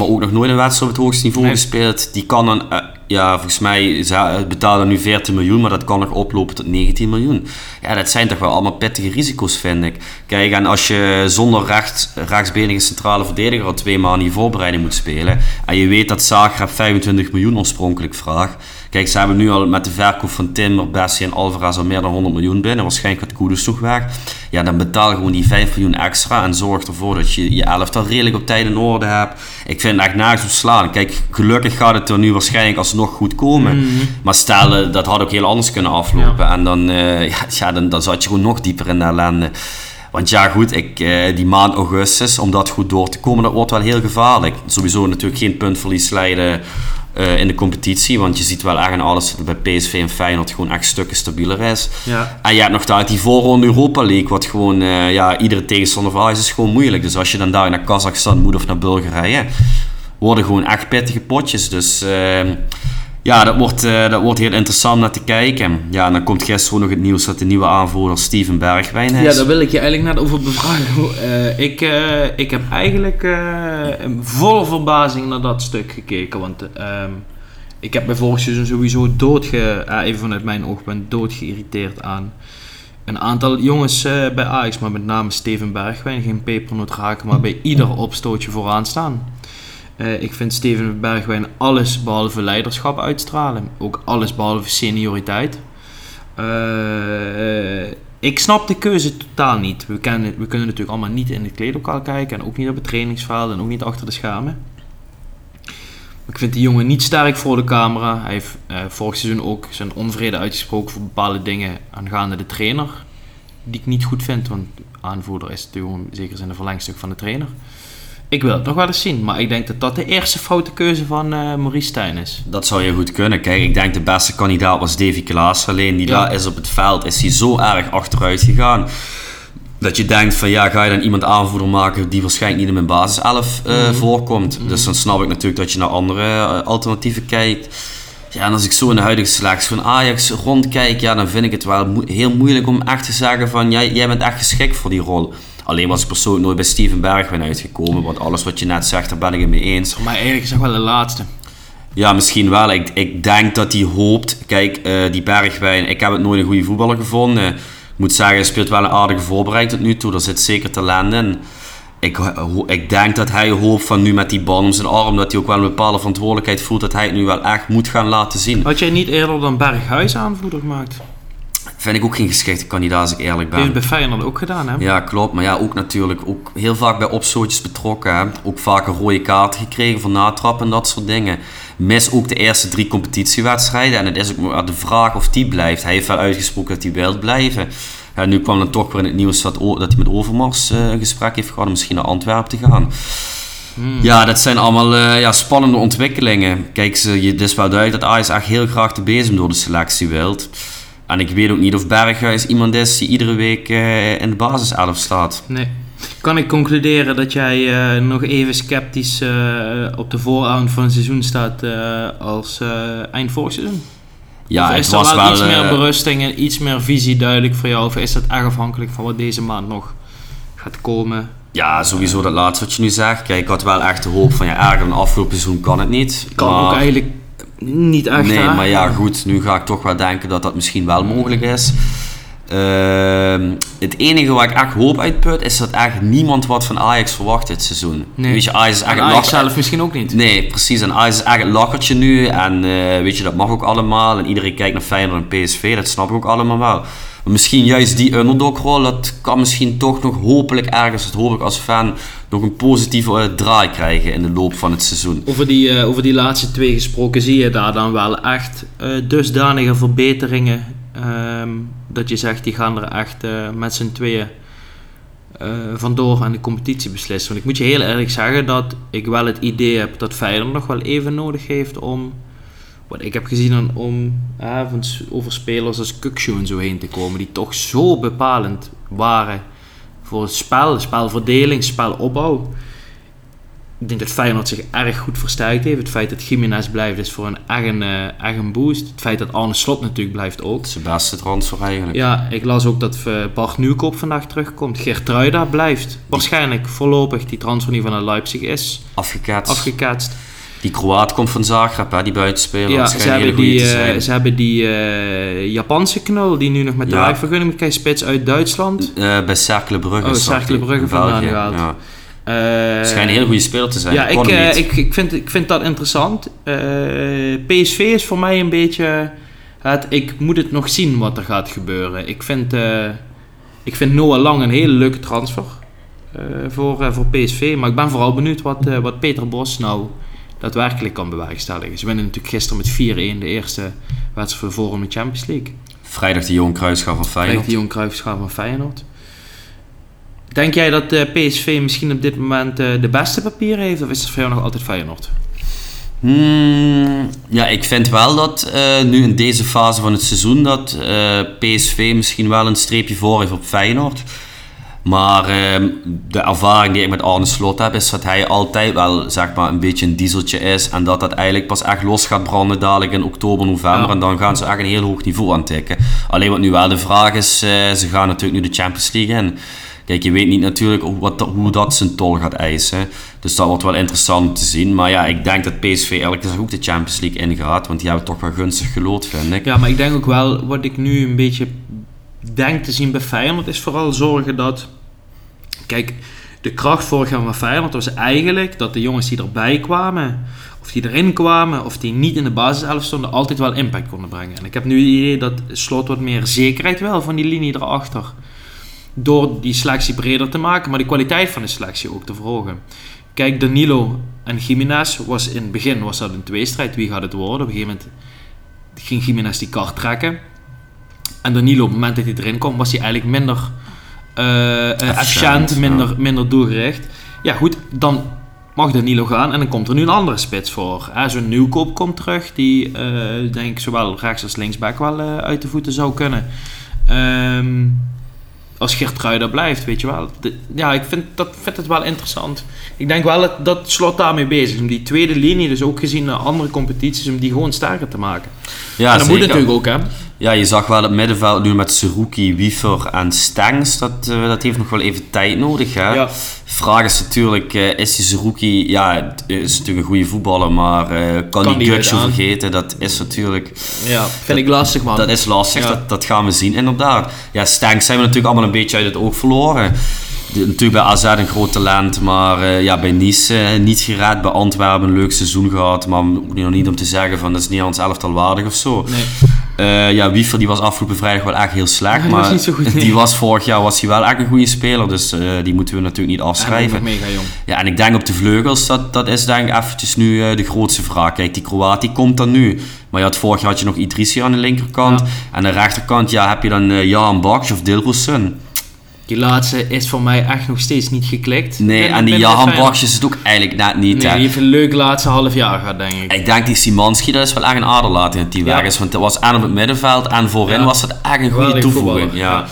Maar ook nog nooit een wedstrijd op het hoogste niveau Nee. gespeeld. Die kan dan, eh, ja, volgens mij ze betalen nu 14 miljoen, maar dat kan nog oplopen tot 19 miljoen. Ja, dat zijn toch wel allemaal pittige risico's, vind ik. Kijk, en als je zonder rechts, rechtsbenige centrale verdediger al twee maanden die voorbereiding moet spelen, en je weet dat Zagreb 25 miljoen oorspronkelijk vraagt, Kijk, ze hebben nu al met de verkoop van Timber, Bessie en Alvarez al meer dan 100 miljoen binnen. Waarschijnlijk gaat Kudus toch weg. Ja, dan betaal gewoon die 5 miljoen extra en zorg ervoor dat je je elftal redelijk op tijd in orde hebt. Ik vind het echt nergens op slaan. Kijk, gelukkig gaat het er nu waarschijnlijk alsnog goed komen. Maar stel, dat had ook heel anders kunnen aflopen. En dan, eh, ja, ja, dan, dan zat je gewoon nog dieper in de ellende. Want ja, goed, ik, eh, die maand augustus, om dat goed door te komen, dat wordt wel heel gevaarlijk. Sowieso natuurlijk geen puntverlies leiden eh, in de competitie. Want je ziet wel echt aan alles dat bij PSV en Feyenoord gewoon echt stukken stabieler is. Ja. En je hebt nog daar die voorronde Europa League, wat gewoon, eh, ja, iedere tegenstander van is gewoon moeilijk. Dus als je dan daar naar Kazachstan moet of naar Bulgarije, worden gewoon echt pittige potjes. Dus ehm, ja, dat wordt, eh, dat wordt heel interessant naar te kijken. Ja, en dan komt gisteren nog het nieuws dat de nieuwe aanvoerder Steven Bergwijn is. Ja, daar wil ik je eigenlijk net over bevragen. Eh, ik, eh, ik heb eigenlijk vol verbazing naar dat stuk gekeken. Want ehm, ik heb me vorig seizoen sowieso doodge... even vanuit mijn oogpunt doodgeïrriteerd aan een aantal jongens bij Ajax. Maar met name Steven Bergwijn. Geen pepernoot raken, maar bij ieder opstootje vooraan staan. Eh, ik vind Steven Bergwijn alles behalve leiderschap uitstralen. Ook alles behalve senioriteit. Eh, ik snap de keuze totaal niet. We, we kunnen natuurlijk allemaal niet in het kleedlokaal kijken. En ook niet op het trainingsveld. En ook niet achter de schermen. Ik vind die jongen niet sterk voor de camera. Hij heeft eh, vorig seizoen ook zijn onvrede uitgesproken voor bepaalde dingen aangaande de trainer. Die ik niet goed vind. Want aanvoerder is natuurlijk zeker zijn een verlengstuk van de trainer. Ik wil het nog wel eens zien. Maar ik denk dat dat de eerste foute keuze van eh Maurice Stijn is. Dat zou je goed kunnen. Kijk, ik denk de beste kandidaat was Davy Klaas. Alleen die Ja. daar is op het veld, is hij zo erg achteruit gegaan. Dat je denkt van ja, ga je dan iemand aanvoerder maken die waarschijnlijk niet in mijn basiself eh voorkomt. Dus dan snap ik natuurlijk dat je naar andere eh, alternatieven kijkt. Ja, en als ik zo in de huidige selectie van Ajax rondkijk, ja, dan vind ik het wel mo- heel moeilijk om echt te zeggen van jij, jij bent echt geschikt voor die rol. Alleen was ik persoonlijk nooit bij Steven Bergwijn uitgekomen, want alles wat je net zegt, daar ben ik het mee eens. Maar eigenlijk is dat wel de laatste. Ja, misschien wel. Ik, ik denk dat hij hoopt. Kijk, eh, die Bergwijn, ik heb het nooit een goede voetballer gevonden. Ik moet zeggen, hij speelt wel een aardige voorbereiding tot nu toe. Er zit zeker talent in. Ik, ho- ik denk dat hij hoopt van nu met die bal om zijn arm, dat hij ook wel een bepaalde verantwoordelijkheid voelt dat hij het nu wel echt moet gaan laten zien. Had jij niet eerder dan Berghuis aanvoerder gemaakt? Vind ik ook geen geschikte kandidaat als ik eerlijk Die heeft ben. bij Feyenoord ook gedaan, hè? Ja, klopt. Maar ja, ook natuurlijk ook heel vaak bij opstootjes betrokken. Hè. Ook vaak een rode kaart gekregen voor natrappen en dat soort dingen. Mis ook de eerste drie competitiewedstrijden. En het is ook maar de vraag of die blijft. Hij heeft wel uitgesproken dat hij wil blijven. Ja, nu kwam dan toch weer in het nieuws dat, hij met Overmars eh, een gesprek heeft gehad om misschien naar Antwerpen te gaan. Ja, dat zijn allemaal eh, ja, spannende ontwikkelingen. Kijk, ze, je, het is wel duidelijk dat Ajax echt heel graag de bezem door de selectie wilt. En ik weet ook niet of Berghuis iemand is die iedere week eh, in de basiself staat. Nee. Kan ik concluderen dat jij eh, nog even sceptisch eh, op de vooravond van het seizoen staat als eind vorig seizoen? Ja, of het is er wel, wel... iets meer berusting en iets meer visie duidelijk voor jou? Of is dat erg afhankelijk van wat deze maand nog gaat komen? ja, sowieso dat laatste wat je nu zegt. Kijk, ik had wel echt de hoop van ja, erger dan afgelopen seizoen kan het niet. Kan maar, ook eigenlijk niet echt, Nee, hè? maar ja, goed. Nu ga ik toch wel denken dat dat misschien wel mogelijk is. Ehm, het enige wat ik echt hoop uitput is dat echt niemand wat van Ajax verwacht dit seizoen. Nee. Weet je, Ajax is echt En Ajax zelf misschien ook niet. Nee, precies. En Ajax is echt een lachertje nu. En eh, weet je, dat mag ook allemaal. En iedereen kijkt naar Feyenoord en PSV. Dat snap ik ook allemaal wel. Misschien juist die underdog-rol, dat kan misschien toch nog hopelijk ergens, dat hoop ik als fan, nog een positieve eh, draai krijgen in de loop van het seizoen. Over die, eh, over die laatste twee gesproken, zie je daar dan wel echt eh, dusdanige verbeteringen? ehm, dat je zegt, die gaan er echt met z'n tweeën vandoor aan de competitie beslissen. Want ik moet je heel eerlijk zeggen dat ik wel het idee heb dat Feyenoord nog wel even nodig heeft om, wat ik heb gezien, dan om eh, van s- over spelers als Kukshoe en zo heen te komen, die toch zo bepalend waren voor het spel, spelverdeling, spelopbouw. Ik denk dat Feyenoord zich erg goed versterkt heeft. Het feit dat Jiménez blijft is voor een echt een, eh, echt een boost. Het feit dat Arne Slot natuurlijk blijft ook. De beste transfer eigenlijk. Ja, ik las ook dat eh, Bart Nieuwkoop vandaag terugkomt. Gertruida blijft. Waarschijnlijk voorlopig die transfer die vanuit Leipzig is Afgeketst. afgeketst. Die Kroaat komt van Zagreb, hè, die buitenspeler. Ja, dat ze hebben, die, te eh, ze hebben die eh, Japanse knul die nu nog met de Ja. wijkvergunning moet krijgen. Spits uit Duitsland. Eh, bij Cercle Brugge. Oh, Cercle Brugge vandaan gehaald. Ja. Eh, Schijnt een hele goede speler te zijn. ja, ik, eh, ik, ik, vind, ik vind dat interessant. Eh, PSV is voor mij een beetje... Het, ik moet het nog zien wat er gaat gebeuren. Ik vind, eh, ik vind Noah Lang een hele leuke transfer eh, voor, eh, voor PSV. Maar ik ben vooral benieuwd wat, eh, wat Peter Bos nou daadwerkelijk kan bewerkstelligen. Ze winnen natuurlijk gisteren met 4-1 de eerste wedstrijd voor in de Champions League. Vrijdag de Johan Cruijffschaal van Feyenoord. die Johan Cruijffschaal van Feyenoord. Denk jij dat eh, PSV misschien op dit moment eh, de beste papieren heeft? Of is het voor jou nog altijd Feyenoord? Hmm, ja, ik vind wel dat eh, nu in deze fase van het seizoen dat PSV misschien wel een streepje voor heeft op Feyenoord. Maar ehm, de ervaring die ik met Arne Slot heb, is dat hij altijd wel zeg maar, een beetje een dieseltje is. En dat dat eigenlijk pas echt los gaat branden dadelijk in oktober, november. Ja. En dan gaan ze echt een heel hoog niveau aantikken. Alleen wat nu wel de vraag is, eh, ze gaan natuurlijk nu de Champions League in. Kijk, je weet niet natuurlijk hoe, wat, hoe dat zijn tol gaat eisen. Dus dat wordt wel interessant om te zien. Maar ja, ik denk dat PSV elke keer ook de Champions League ingaat. Want die hebben toch wel gunstig gelood, vind ik. Ja, maar ik denk ook wel, wat ik nu een beetje denk te zien bij Feyenoord, is vooral zorgen dat... Kijk, de kracht vorig jaar van Feyenoord was eigenlijk dat de jongens die erbij kwamen, of die erin kwamen, of die niet in de basiself stonden, altijd wel impact konden brengen. En ik heb nu het idee dat Slot wat meer zekerheid wel van die linie erachter. Door die selectie breder te maken, maar de kwaliteit van de selectie ook te verhogen. Kijk, Danilo en Jiménez was in het begin was dat een tweestrijd. Wie gaat het worden? Op een gegeven moment ging Jiménez die kart trekken. En Danilo, op het moment dat hij erin kwam, was hij eigenlijk minder eh, efficiënt, minder, ja. minder doelgericht. Ja, goed, dan mag Danilo gaan en dan komt er nu een andere spits voor. Zo'n nieuwkoop komt terug, die eh, denk ik zowel rechts als linksback wel uit de voeten zou kunnen. Ehm, als Geertruida blijft, weet je wel. De- ja, ik vind, dat, vind het wel interessant. Ik denk wel dat, dat Slot daarmee bezig is. Om die tweede linie, dus ook gezien naar andere competities, om die gewoon sterker te maken. Ja, en dat moet zeker. natuurlijk ook, hè. Ja, je zag wel het middenveld nu met Seruki, Wiefer en Stengs. Dat, eh, dat heeft nog wel even tijd nodig. Hè? Ja. Vraag is natuurlijk, eh, is die Seruki... Ja, is natuurlijk een goede voetballer, maar eh, kan, Kan die Gutsje aan? vergeten? Dat is natuurlijk... Ja, vind ik lastig, man. Dat is lastig, Ja. dat, dat gaan we zien inderdaad. Ja, Stenks zijn we natuurlijk allemaal een beetje uit het oog verloren. De- natuurlijk bij AZ een groot talent, maar eh, ja, bij Nice eh, niet gered. Bij Antwerpen een leuk seizoen gehad, maar ook nog niet om te zeggen van dat is niet aan ons elftal waardig of zo. Nee. Eh, ja, Wiefer die was afgelopen vrijdag wel echt heel slecht, maar was niet zo goed, nee. die was vorig jaar was hij wel echt een goede speler, dus die moeten we natuurlijk niet afschrijven. Mega jong. Ja, en ik denk op de vleugels, dat, dat is denk ik eventjes nu de grootste vraag. Kijk, die Kroaat die komt dan nu. Maar had vorig jaar had je nog Idrissi aan de linkerkant. Ja. En aan de rechterkant ja, heb je dan Jan Baksh of Dilrosun. Die laatste is voor mij echt nog steeds niet geklikt. Nee, en die Feyenoord. Baksh is het ook eigenlijk net niet. Nee, die heeft een leuk laatste half jaar gehad, denk ik. Ik denk die Simanski, dat is wel echt een aderlating in het team Ja. weg is. Want dat was en op het middenveld en voorin Ja. was het echt een goede toevoeging. Ja. ja.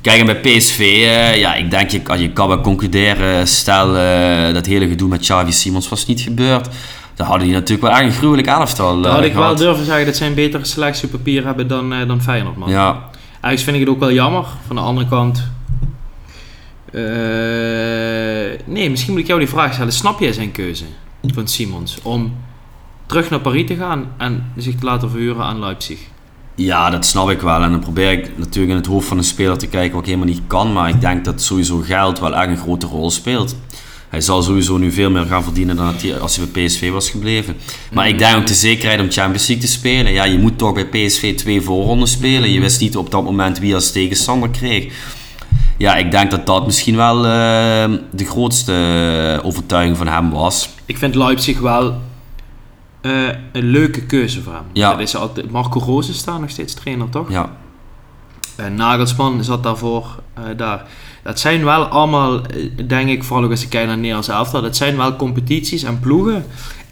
Kijk, en bij PSV, eh, ja, ik denk je, je kan wel concluderen, stel eh, dat hele gedoe met Xavi Simons was niet gebeurd. Dan hadden die natuurlijk wel echt een gruwelijk elftal Dan eh, had ik wel durven zeggen dat zij een betere selectie op papier hebben dan, dan Feyenoord, man. Ja, Eigenlijk vind ik het ook wel jammer. Van de andere kant... eh, nee, misschien moet ik jou die vraag stellen. Snap jij zijn keuze van Simons om terug naar Paris te gaan en zich te laten verhuren aan Leipzig? Ja, dat snap ik wel. En dan probeer ik natuurlijk in het hoofd van een speler te kijken wat ik helemaal niet kan. Maar ik denk dat sowieso geld wel echt een grote rol speelt. Hij zal sowieso nu veel meer gaan verdienen dan als hij bij PSV was gebleven. Maar ik denk ook de zekerheid om Champions League te spelen. Ja, je moet toch bij PSV twee voorronden spelen. Je wist niet op dat moment wie als tegenstander kreeg. Ja, ik denk dat dat misschien wel eh, de grootste eh, overtuiging van hem was. Ik vind Leipzig wel eh, een leuke keuze voor hem. Ja. Dat is altijd, Marco Rose staat nog steeds trainer, toch? Ja, Nagelsman zat daarvoor daar. Dat zijn wel allemaal, denk ik, vooral ook als ik kijk naar Nederlands elftal, dat zijn wel competities en ploegen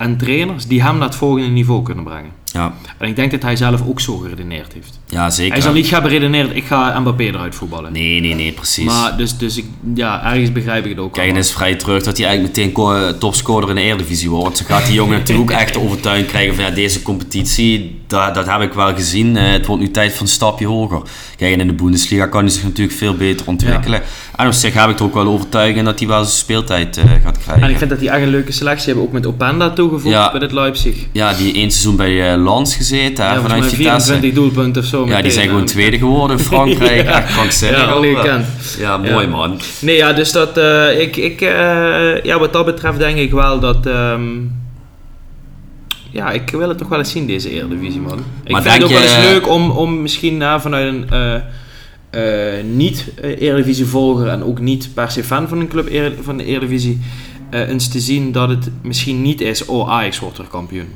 en trainers die hem naar het volgende niveau kunnen brengen. ja, En ik denk dat hij zelf ook zo geredeneerd heeft. ja zeker. Hij zal niet gaan beredeneren, ik ga Mbappé eruit voetballen. Nee, nee, nee, precies. Maar dus, dus ik, ja, ergens begrijp ik het ook Kijk, en is vrij terug dat hij eigenlijk meteen ko- topscorer in de Eredivisie wordt. Zo gaat die jongen natuurlijk ook echt de overtuiging krijgen van ja, deze competitie, dat, dat heb ik wel gezien. Eh, het wordt nu tijd voor een stapje hoger. Kijk, en in de Bundesliga kan hij zich natuurlijk veel beter ontwikkelen. En op zich heb ik er ook wel overtuiging in dat hij wel zijn speeltijd eh, gaat krijgen. En ik vind dat die echt een leuke selectie hebben, ook met Openda toegevoegd Ja. bij het Leipzig. Ja, die één seizoen bij eh Lans gezeten, Ja, vanuit Vitesse. 24 doelpunten of zo. Ja, die zijn gewoon tweede geworden in *laughs* Frankrijk. Ja. Echt krankzinnig. Ja, gekend. Ja, mooi man. Nee, ja, dus dat, eh, ik, ik, ja, wat dat betreft denk ik wel dat, ehm, ja, ik wil het toch wel eens zien, deze Eredivisie, man. Ik Maar vind het ook wel eens leuk om, om misschien eh, vanuit een eh, niet-Eredivisie-volger en ook niet per se fan van een club van de Eredivisie, eh, eens te zien dat het misschien niet is, oh, Ajax wordt weer kampioen.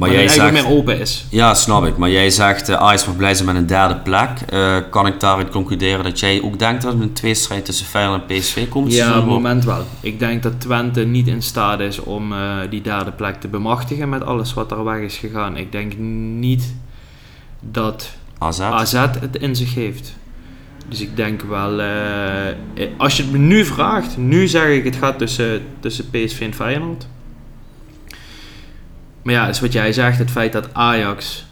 Maar, Maar jij het eigenlijk zegt... meer open is. Ja, snap ik. Maar jij zegt uh, Ajax mag blij zijn met een derde plek. Eh, kan ik daaruit concluderen dat jij ook denkt dat er een tweestrijd tussen Feyenoord en PSV komt? Ja, op het moment wel. Ik denk dat Twente niet in staat is om eh, die derde plek te bemachtigen met alles wat er weg is gegaan. Ik denk niet dat AZ? AZ het in zich heeft. Dus ik denk wel, eh, als je het me nu vraagt, nu zeg ik het gaat tussen, tussen PSV en Feyenoord. Maar ja, is wat jij zegt, het feit dat Ajax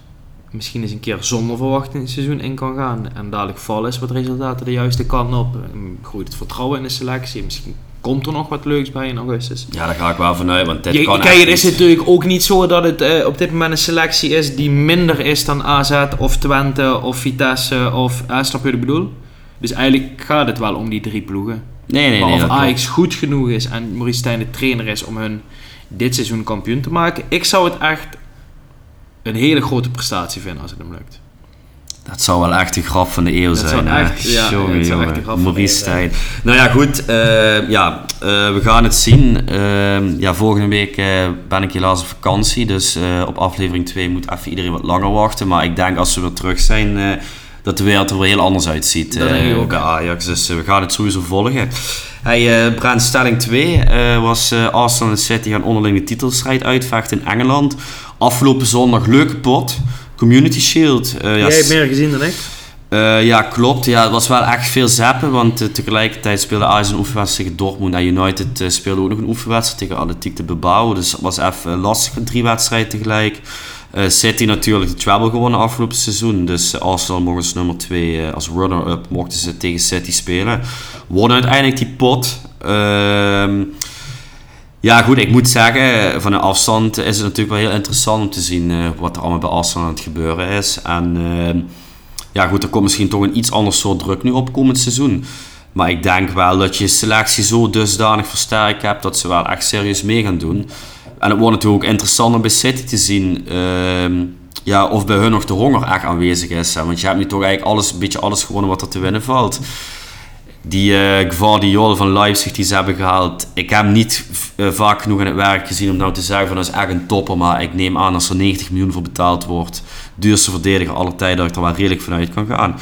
misschien eens een keer zonder verwachting het seizoen in kan gaan. En dadelijk vallen is wat resultaten de juiste kant op. En groeit het vertrouwen in de selectie. Misschien komt er nog wat leuks bij in augustus. Ja, daar ga ik wel vanuit, want dit Je, kan kijk, het is niet. natuurlijk ook niet zo dat het eh, op dit moment een selectie is die minder is dan AZ of Twente of Vitesse of... eh, snap je wat ik bedoel? Dus eigenlijk gaat het wel om die drie ploegen. Nee, nee, maar nee. of. Ajax goed genoeg is en Maurice Stijn de trainer is om hun dit seizoen kampioen te maken. Ik zou het echt een hele grote prestatie vinden als het hem lukt. Dat zou wel echt de grap van de eeuw Dat zijn. zou echt- ja, Jongen, dat zou echt de grap Maurice. Stijn. Nou ja, goed. eh, ja, eh, we gaan het zien. Eh, ja, volgende week eh, ben ik helaas op vakantie. Dus op aflevering 2 moet even iedereen wat langer wachten. Maar ik denk als we weer terug zijn... dat de wereld er weer heel anders uitziet Dat denk ik eh, ook. bij Ajax. Dus eh, we gaan het sowieso volgen. Hey, eh Brand, stelling 2 eh, was Arsenal en City gaan onderling de titelstrijd uitvechten in Engeland. Afgelopen zondag leuke pot. Community Shield. Ja, Jij hebt meer gezien dan ik. ja, klopt. Ja, het was wel echt veel zappen, want tegelijkertijd speelde Ajax een oefenwedstrijd tegen Dortmund en United eh, speelde ook nog een oefenwedstrijd tegen Atletiek de Bilbao. Dus het was even lastig, een drie wedstrijden tegelijk. Eh, City natuurlijk de treble gewonnen afgelopen seizoen, dus eh, Arsenal als nummer 2 als runner-up mochten ze tegen City spelen. Wonnen uiteindelijk die pot. Ehm, ja, goed, ik moet zeggen, van een afstand is het natuurlijk wel heel interessant om te zien eh, wat er allemaal bij Arsenal aan het gebeuren is. En ehm, ja, goed, er komt misschien toch een iets ander soort druk nu op komend seizoen. Maar ik denk wel dat je selectie zo dusdanig versterkt hebt dat ze wel echt serieus mee gaan doen. En het wordt natuurlijk ook interessant om bij City te zien ehm, ja, of bij hun nog de honger echt aanwezig is. Want je hebt nu toch eigenlijk alles, een beetje alles gewonnen wat er te winnen valt. Die Gvardiol van Leipzig die ze hebben gehaald. Ik heb hem niet eh, vaak genoeg in het werk gezien om nou te zeggen van dat is echt een topper. Maar ik neem aan als er 90 miljoen voor betaald wordt. Duurste verdediger aller tijden dat ik er wel redelijk vanuit kan gaan.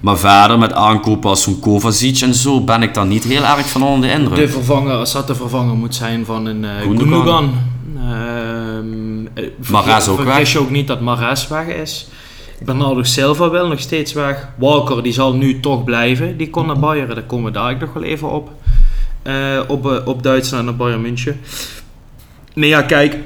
Maar verder met aankopen als zo'n Kovacic en zo ben ik daar niet heel erg van onder de indruk. De vervanger, als dat de vervanger moet zijn van een uh, Gundogan. Gundogan. Ehm, eh, Mahrez ook weg. je ook niet dat Mahrez weg is. Bernardo Silva wil nog steeds weg. Walker die zal nu toch blijven. Die kon naar Bayern, daar komen we daar nog wel even op. Eh, op, op Duitsland naar Bayern München. Nee ja, kijk.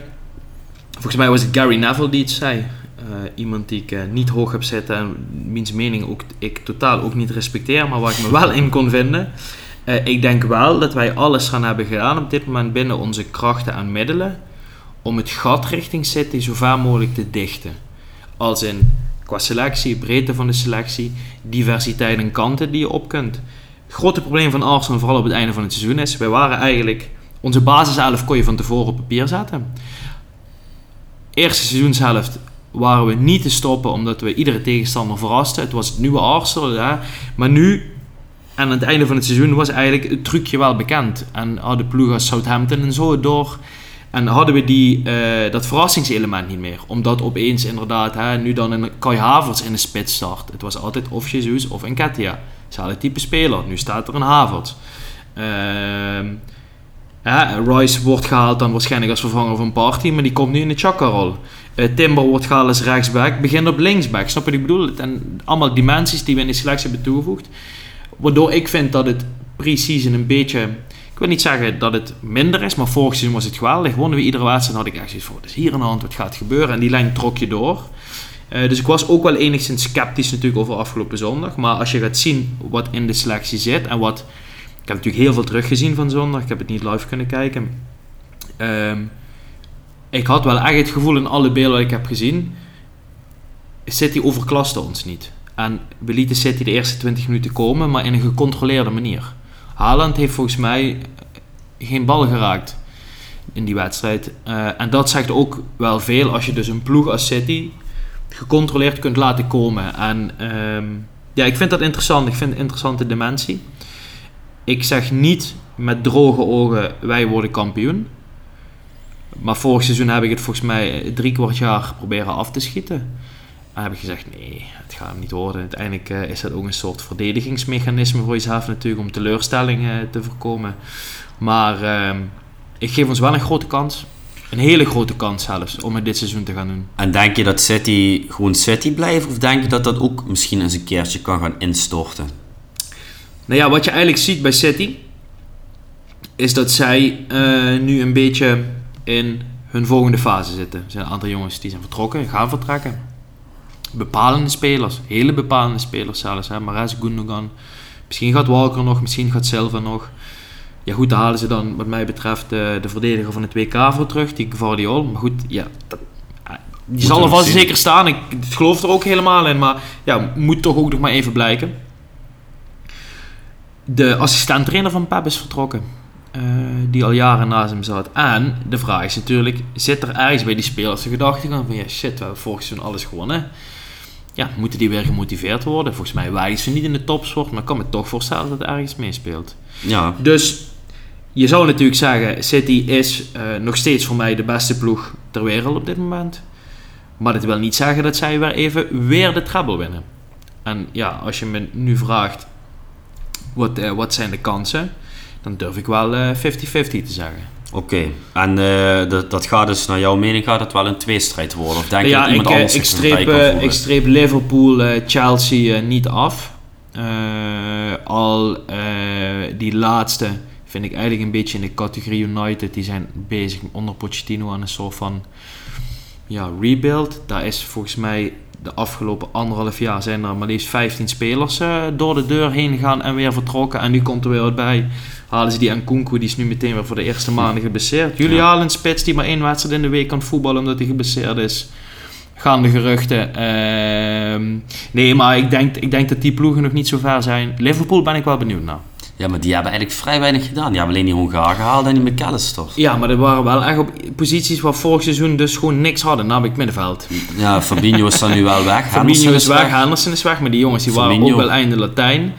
Volgens mij was het Gary Neville die het zei. Eh, iemand die ik eh, niet hoog heb zitten en wiens mening ook, ik totaal ook niet respecteer, maar waar ik me wel in kon vinden. Eh, ik denk wel dat wij alles gaan hebben gedaan op dit moment binnen onze krachten en middelen om het gat richting City zo ver mogelijk te dichten. Als in qua selectie, breedte van de selectie, diversiteit en kanten die je op kunt. Het grote probleem van Arsenal, vooral op het einde van het seizoen, is wij waren eigenlijk... Onze basiself kon je van tevoren op papier zetten. Eerste seizoenshelft waren we niet te stoppen omdat we iedere tegenstander verrasten. Het was het nieuwe Arsenal, hè? maar nu aan het einde van het seizoen was eigenlijk het trucje wel bekend. En hadden ploegen als Southampton en zo door. En hadden we die, eh, dat verrassingselement niet meer. Omdat opeens inderdaad, hè, nu dan een Kai Havertz in de spits start. Het was altijd of Jesus of Nketiah. Hetzelfde type speler. Nu staat er een Havertz. Ehm ja, Rice wordt gehaald dan waarschijnlijk als vervanger van Party, maar die komt nu in de Chaka-rol. Eh, Timber wordt gehaald als rechtsback, begint op linksback. Snap je wat ik bedoel? En allemaal dimensies die we in de selectie hebben toegevoegd. Waardoor ik vind dat het pre-season een beetje... Ik wil niet zeggen dat het minder is, maar vorig seizoen was het geweldig. Wonnen we iedere wedstrijd, had ik echt zoiets voor. Dus hier aan de hand, wat gaat gebeuren? En die lijn trok je door. Eh, dus ik was ook wel enigszins sceptisch natuurlijk over afgelopen zondag. Maar als je gaat zien wat in de selectie zit en wat... Ik heb natuurlijk heel veel teruggezien van zondag. Ik heb het niet live kunnen kijken. Ehm, ik had wel echt het gevoel in alle beelden wat ik heb gezien... City overklaste ons niet. En we lieten City de eerste 20 minuten komen, maar in een gecontroleerde manier. Haaland heeft volgens mij geen bal geraakt in die wedstrijd. Eh, en dat zegt ook wel veel als je dus een ploeg als City gecontroleerd kunt laten komen. En ehm, ja, ik vind dat interessant. Ik vind het een interessante dimensie. Ik zeg niet met droge ogen, wij worden kampioen. Maar vorig seizoen heb ik het volgens mij drie kwart jaar proberen af te schieten. En heb ik gezegd, nee, het gaat hem niet worden. Uiteindelijk eh, is dat ook een soort verdedigingsmechanisme voor jezelf natuurlijk, om teleurstellingen te voorkomen. Maar ehm, ik geef ons wel een grote kans. Een hele grote kans zelfs, om het dit seizoen te gaan doen. En denk je dat City gewoon City blijft? Of denk je dat dat ook misschien eens een keertje kan gaan instorten? Nou ja, wat je eigenlijk ziet bij City, is dat zij eh, nu een beetje in hun volgende fase zitten. Er zijn een aantal jongens die zijn vertrokken, gaan vertrekken. Bepalende spelers, hele bepalende spelers zelfs. Hè. Mares Gundogan, misschien gaat Walker nog, misschien gaat Silva nog. Ja goed, daar halen ze dan wat mij betreft de, de verdediger van het WK voor terug, die Guardiol. Maar goed, ja, dat, eh, die zal er vast zeker staan. Ik geloof er ook helemaal in. Maar ja, moet toch ook nog maar even blijken. De assistent-trainer van Pep is vertrokken. Eh, die al jaren naast hem zat. En de vraag is natuurlijk, zit er ergens bij die spelers de gedachte van, ja shit, we hebben vorig seizoen alles gewonnen. Ja, moeten die weer gemotiveerd worden? Volgens mij wijzen ze niet in de topsport, maar ik kan me toch voorstellen dat er ergens meespeelt. Ja, Dus je zou natuurlijk zeggen, City is eh, nog steeds voor mij de beste ploeg ter wereld op dit moment. Maar dat wil niet zeggen dat zij weer even weer de treble winnen. En ja, als je me nu vraagt, wat, eh, wat zijn de kansen? Dan durf ik wel eh, 50-50 te zeggen. oké. En eh, dat, dat gaat dus, naar jouw mening, gaat het wel een tweestrijd worden? Of denk je ja, dat iemand ik, eh, anders ik, streep, eh, ik streep Liverpool, eh, Chelsea eh, niet af. Eh, al eh, die laatste vind ik eigenlijk een beetje in de categorie United. Die zijn bezig onder Pochettino aan een soort van ja, rebuild. Daar is volgens mij de afgelopen anderhalf jaar zijn er maar liefst 15 spelers eh, door de deur heen gegaan en weer vertrokken. En nu komt er weer wat bij. Halen ze die Nkunku, die is nu meteen weer voor de eerste maanden geblesseerd. Jullie Ja. halen een spits die maar één wedstrijd in de week kan voetballen omdat hij geblesseerd is. Gaan de geruchten. Ehm, nee, maar ik denk, ik denk dat die ploegen nog niet zo ver zijn. Liverpool ben ik wel benieuwd naar. Ja, maar die hebben eigenlijk vrij weinig gedaan. Die hebben alleen die Hongaar gehaald en die McAllister. Ja, maar dat waren wel echt op posities waar vorig seizoen dus gewoon niks hadden. Namelijk middenveld. Ja, Fabinho is dan nu wel weg. *laughs* Fabinho Henderson is weg, Henderson is weg. Maar die jongens die waren ook wel einde Latijn.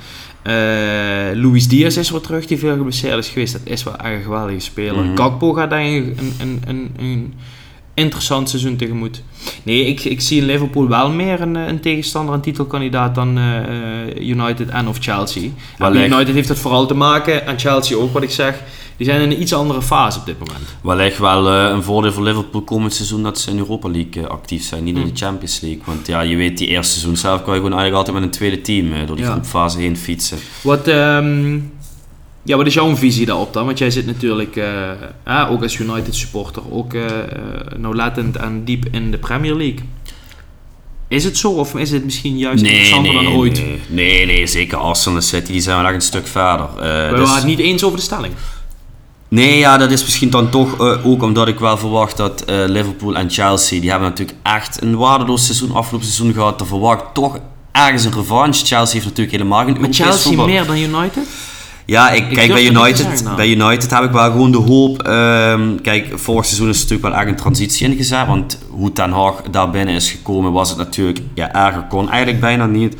Eh Luis Diaz is weer terug, die veel geblesseerd is geweest. Dat is wel een geweldige speler. Mhm. Gakpo gaat een, een, een, een interessant seizoen tegemoet. Nee, ik, ik zie in Liverpool wel meer een, eh, een tegenstander, een titelkandidaat dan eh, eh, United en of Chelsea. En Wellicht. United heeft dat vooral te maken, en Chelsea ook wat ik zeg. Die zijn in een iets andere fase op dit moment. Wellicht wel een voordeel voor Liverpool komend seizoen dat ze in Europa League actief zijn, niet in de Champions League. Want ja, je weet, die eerste seizoen zelf kan je gewoon eigenlijk altijd met een tweede team door die Ja. groepfase heen fietsen. Wat, ehm, ja, wat is jouw visie daarop dan? Want jij zit natuurlijk, eh, ah, ook als United supporter, ook eh, eh, nauwlettend en diep in de Premier League. Is het zo of is het misschien juist interessanter dan ooit? Nee, nee, nee, zeker Arsenal en City die zijn wel echt een stuk verder. Eh, We dus- waren het niet eens over de stelling. Nee, ja, dat is misschien dan toch eh, ook omdat ik wel verwacht dat eh, Liverpool en Chelsea, die hebben natuurlijk echt een waardeloos seizoen afgelopen seizoen gehad. Dan verwacht toch ergens een revanche. Chelsea heeft natuurlijk helemaal geen Maar Chelsea voetbal. meer dan United? Ja, ik, Ik kijk, bij United, nou. bij United heb ik wel gewoon de hoop. ehm, kijk, vorig seizoen is er natuurlijk wel echt een transitie ingezet. Want hoe Ten Hag daar binnen is gekomen, was het natuurlijk... Ja, erger kon eigenlijk bijna niet.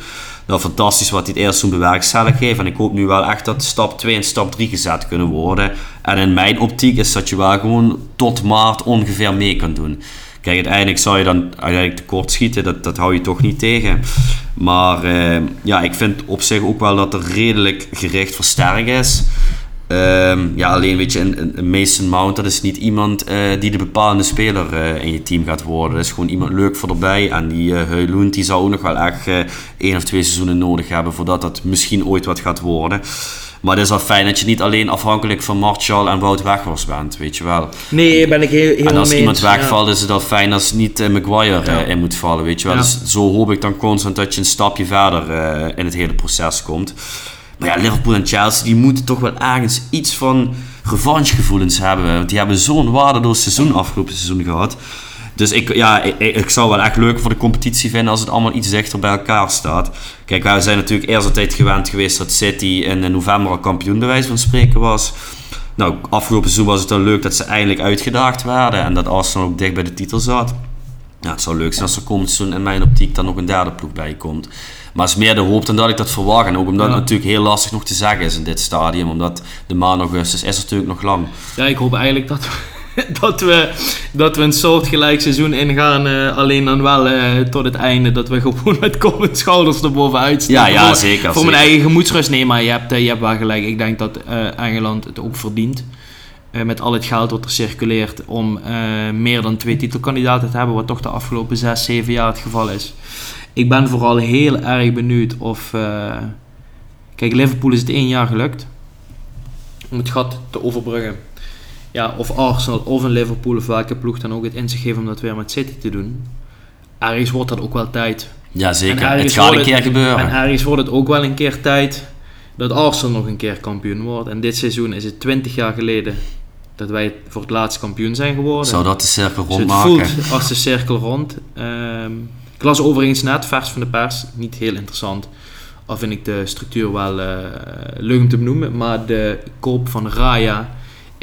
Nou, fantastisch wat hij het eerste seizoen bewerkstelligd heeft. En ik hoop nu wel echt dat stap 2 en stap 3 gezet kunnen worden. En in mijn optiek is dat je wel gewoon tot maart ongeveer mee kan doen. Kijk, uiteindelijk zou je dan uiteindelijk tekort schieten, dat, dat hou je toch niet tegen. Maar eh, ja, ik vind op zich ook wel dat er redelijk gericht versterkt is. Ehm, ja, alleen weet je, een, Mason Mount, dat is niet iemand eh, die de bepalende speler eh, in je team gaat worden. Dat is gewoon iemand leuk voor erbij. En die Højlund, die zou ook nog wel echt één of twee seizoenen nodig hebben voordat dat misschien ooit wat gaat worden. Maar het is wel fijn dat je niet alleen afhankelijk van Martial en Wout Weghorst bent, weet je wel. Nee, ben ik heel, helemaal En als mee iemand ja. wegvalt, is het al fijn als niet eh, Maguire eh, Ja. in moet vallen, weet je wel. Dus zo hoop ik dan constant dat je een stapje verder eh, in het hele proces komt. Maar ja, Liverpool en Chelsea, die moeten toch wel ergens iets van revanchegevoelens hebben. Want die hebben zo'n waardeloos seizoen afgelopen seizoen gehad. Dus ik, ja, ik, ik zou wel echt leuk voor de competitie vinden als het allemaal iets dichter bij elkaar staat. Kijk, wij zijn natuurlijk eerst altijd gewend geweest dat City in november al kampioen bij wijze van spreken was. Nou, afgelopen seizoen was het dan leuk dat ze eindelijk uitgedaagd werden en dat Arsenal ook dicht bij de titel zat. Ja, het zou leuk zijn als er komend seizoen in mijn optiek dan nog een derde ploeg bij komt. Maar het is meer de hoop dan dat ik dat verwacht. En ook omdat Ja. het natuurlijk heel lastig nog te zeggen is in dit stadium. Omdat de maand augustus is natuurlijk nog lang. Ja, ik hoop eigenlijk dat *laughs* dat we, dat we een soortgelijk seizoen ingaan. eh, alleen dan wel eh, tot het einde. Dat we gewoon met kop en schouders erbovenuit staan. Ja, ja, Voor- zeker, Voor mijn eigen gemoedsrust. Nee, maar je hebt, eh, je hebt wel gelijk. Ik denk dat Engeland het ook verdient. met al het geld wat er circuleert. Om meer dan twee titelkandidaten te hebben. Wat toch de afgelopen zes, zeven jaar het geval is. Ik ben vooral heel erg benieuwd of... kijk, Liverpool is het één jaar gelukt. Om het gat te overbruggen ja, of Arsenal of een Liverpool of welke ploeg dan ook het in zich heeft om dat weer met City te doen. Ergens wordt dat ook wel tijd. Ja, zeker. Het gaat een keer het- gebeuren. En ergens wordt het ook wel een keer tijd dat Arsenal nog een keer kampioen wordt. En dit seizoen is het 20 jaar geleden dat wij voor het laatst kampioen zijn geworden. Zou dat de cirkel Dus het rondmaken? voelt als de cirkel rond. Ehm, ik las overigens net, vers van de pers, niet heel interessant. Al vind ik de structuur wel eh, leuk om te benoemen. Maar de koop van Raya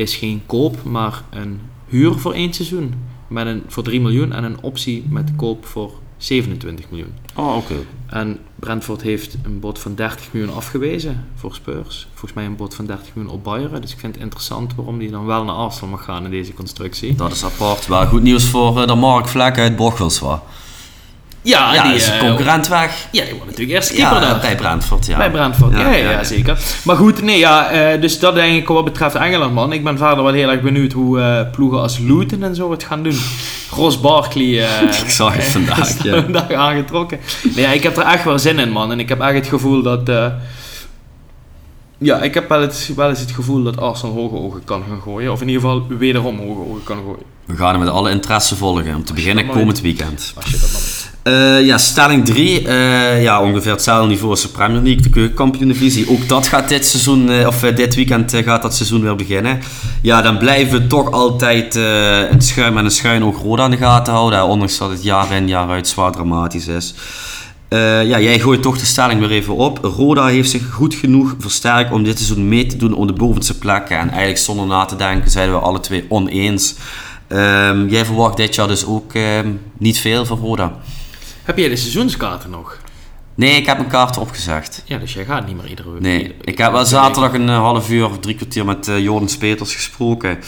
is geen koop, maar een huur voor één seizoen. Met een, voor 3 miljoen en een optie met koop voor 27 miljoen. Oh, oké. En Brentford heeft een bod van 30 miljoen afgewezen voor Spurs. Volgens mij een bod van 30 miljoen op Bayern. Dus ik vind het interessant waarom die dan wel naar Arsenal mag gaan in deze constructie. Dat is apart. Wel goed nieuws voor eh, de Mark Vlek uit Bochels. Ja, Ja, die is een concurrent weg. Ja, die wordt natuurlijk eerst keeper Ja, daar. bij Brentford, ja. Bij Brentford, ja, Ja, zeker. Maar goed, nee, ja, eh, dus dat denk ik wat betreft Engeland, man. Ik ben verder wel heel erg benieuwd hoe eh, ploegen als Luton en zo het gaan doen. Ross Barkley eh, *laughs* Ik zag het vandaag, *laughs* vandaag aangetrokken. Nee, ja, ik heb er echt wel zin in, man. En ik heb echt het gevoel dat... ja, ik heb wel, het, wel eens het gevoel dat Arsenal hoge ogen kan gaan gooien. Of in ieder geval wederom hoge ogen kan gooien. We gaan hem met alle interesse volgen. Om te beginnen komend weekend. Als je dat Eh, ja, stelling 3. ja, ongeveer hetzelfde niveau als de Premier League, de keukenkampioen-divisie. Ook dat gaat dit seizoen, eh, of eh, dit weekend eh, gaat dat seizoen weer beginnen. Ja, dan blijven we toch altijd eh, een schuim en een schuin oog Roda aan de gaten houden. ondanks dat het jaar in jaar uit zwaar dramatisch is. Eh, ja, jij gooit toch de stelling weer even op. Roda heeft zich goed genoeg versterkt om dit seizoen mee te doen om de bovenste plekken. En eigenlijk zonder na te denken zeiden we alle twee oneens. Ehm, jij verwacht dit jaar dus ook ehm, niet veel van Roda. Heb jij de seizoenskaarten nog? Nee, ik heb mijn kaart opgezegd. Ja, dus jij gaat niet meer iedere week. Nee, ik heb wel zaterdag een eh, half uur of drie kwartier met Jordan Speters gesproken.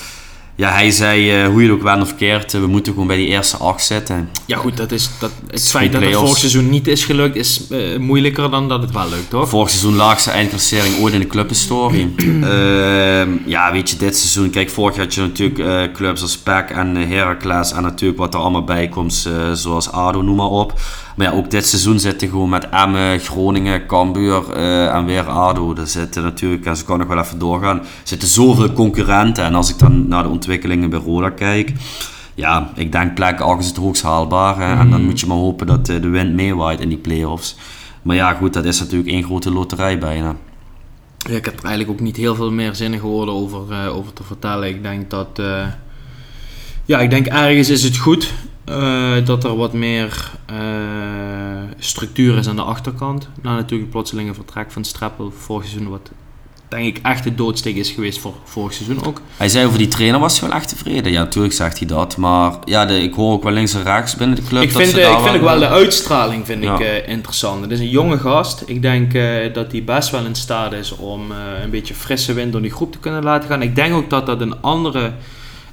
Ja, hij zei, eh, hoe je het ook went of keert, eh, we moeten gewoon bij die eerste acht zitten. Ja goed, dat is, dat, het feit dat het vorig seizoen niet is gelukt is eh, moeilijker dan dat het wel lukt, toch? Vorig seizoen laagste eindklassering ooit in de clubhistorie. *clears throat* Ehm, ja, weet je, dit seizoen, kijk, vorig jaar had je natuurlijk clubs als PEC en Heracles en natuurlijk wat er allemaal bij komt, zoals ADO, noem maar op. Maar ja, ook dit seizoen zitten gewoon met Emmen, Groningen, Cambuur eh, en weer ADO. Er zitten natuurlijk, en ze kan nog wel even doorgaan, er zitten zoveel concurrenten. En als ik dan naar de ontwikkelingen bij Roda kijk, ja, ik denk plek 8 is het hoogst haalbaar. Hè? En dan moet je maar hopen dat eh, de wind meewaait in die play-offs. Maar ja, goed, dat is natuurlijk één grote loterij bijna. Ja, ik heb er eigenlijk ook niet heel veel meer zinnen geworden over, eh, over te vertellen. Ik denk dat... ja, ik denk ergens is het goed eh, dat er wat meer eh, structuur is aan de achterkant. Na natuurlijk het plotselinge vertrek van Streppel vorig seizoen, wat denk ik echt de doodsteek is geweest voor vorig seizoen ook. Hij zei over die trainer was hij wel echt tevreden. Ja, natuurlijk zegt hij dat. Maar ja, de, ik hoor ook wel links en rechts binnen de club. Ik dat vind, ze eh, daar ik vind ook wel de uitstraling vind Ja. ik, eh, interessant. Het is een jonge gast. Ik denk eh, dat hij best wel in staat is om eh, een beetje frisse wind door die groep te kunnen laten gaan. Ik denk ook dat dat een andere,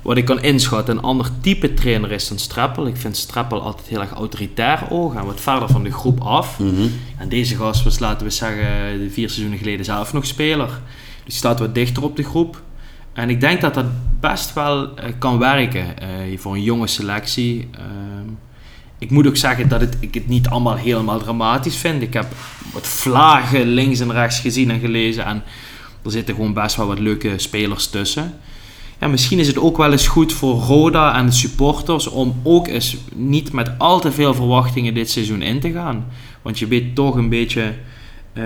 wat ik kan inschatten, een ander type trainer is dan Streppel. Ik vind Streppel altijd heel erg autoritair oog en wat verder van de groep af. Mhm. En deze gast was, laten we zeggen, vier seizoenen geleden zelf nog speler. Dus die staat wat dichter op de groep. En ik denk dat dat best wel eh, kan werken eh, voor een jonge selectie. Ehm, ik moet ook zeggen dat het, ik het niet allemaal helemaal dramatisch vind. Ik heb wat vlagen links en rechts gezien en gelezen. En Er zitten gewoon best wel wat leuke spelers tussen. Ja, misschien is het ook wel eens goed voor Roda en de supporters om ook eens niet met al te veel verwachtingen dit seizoen in te gaan. Want je weet toch een beetje, eh,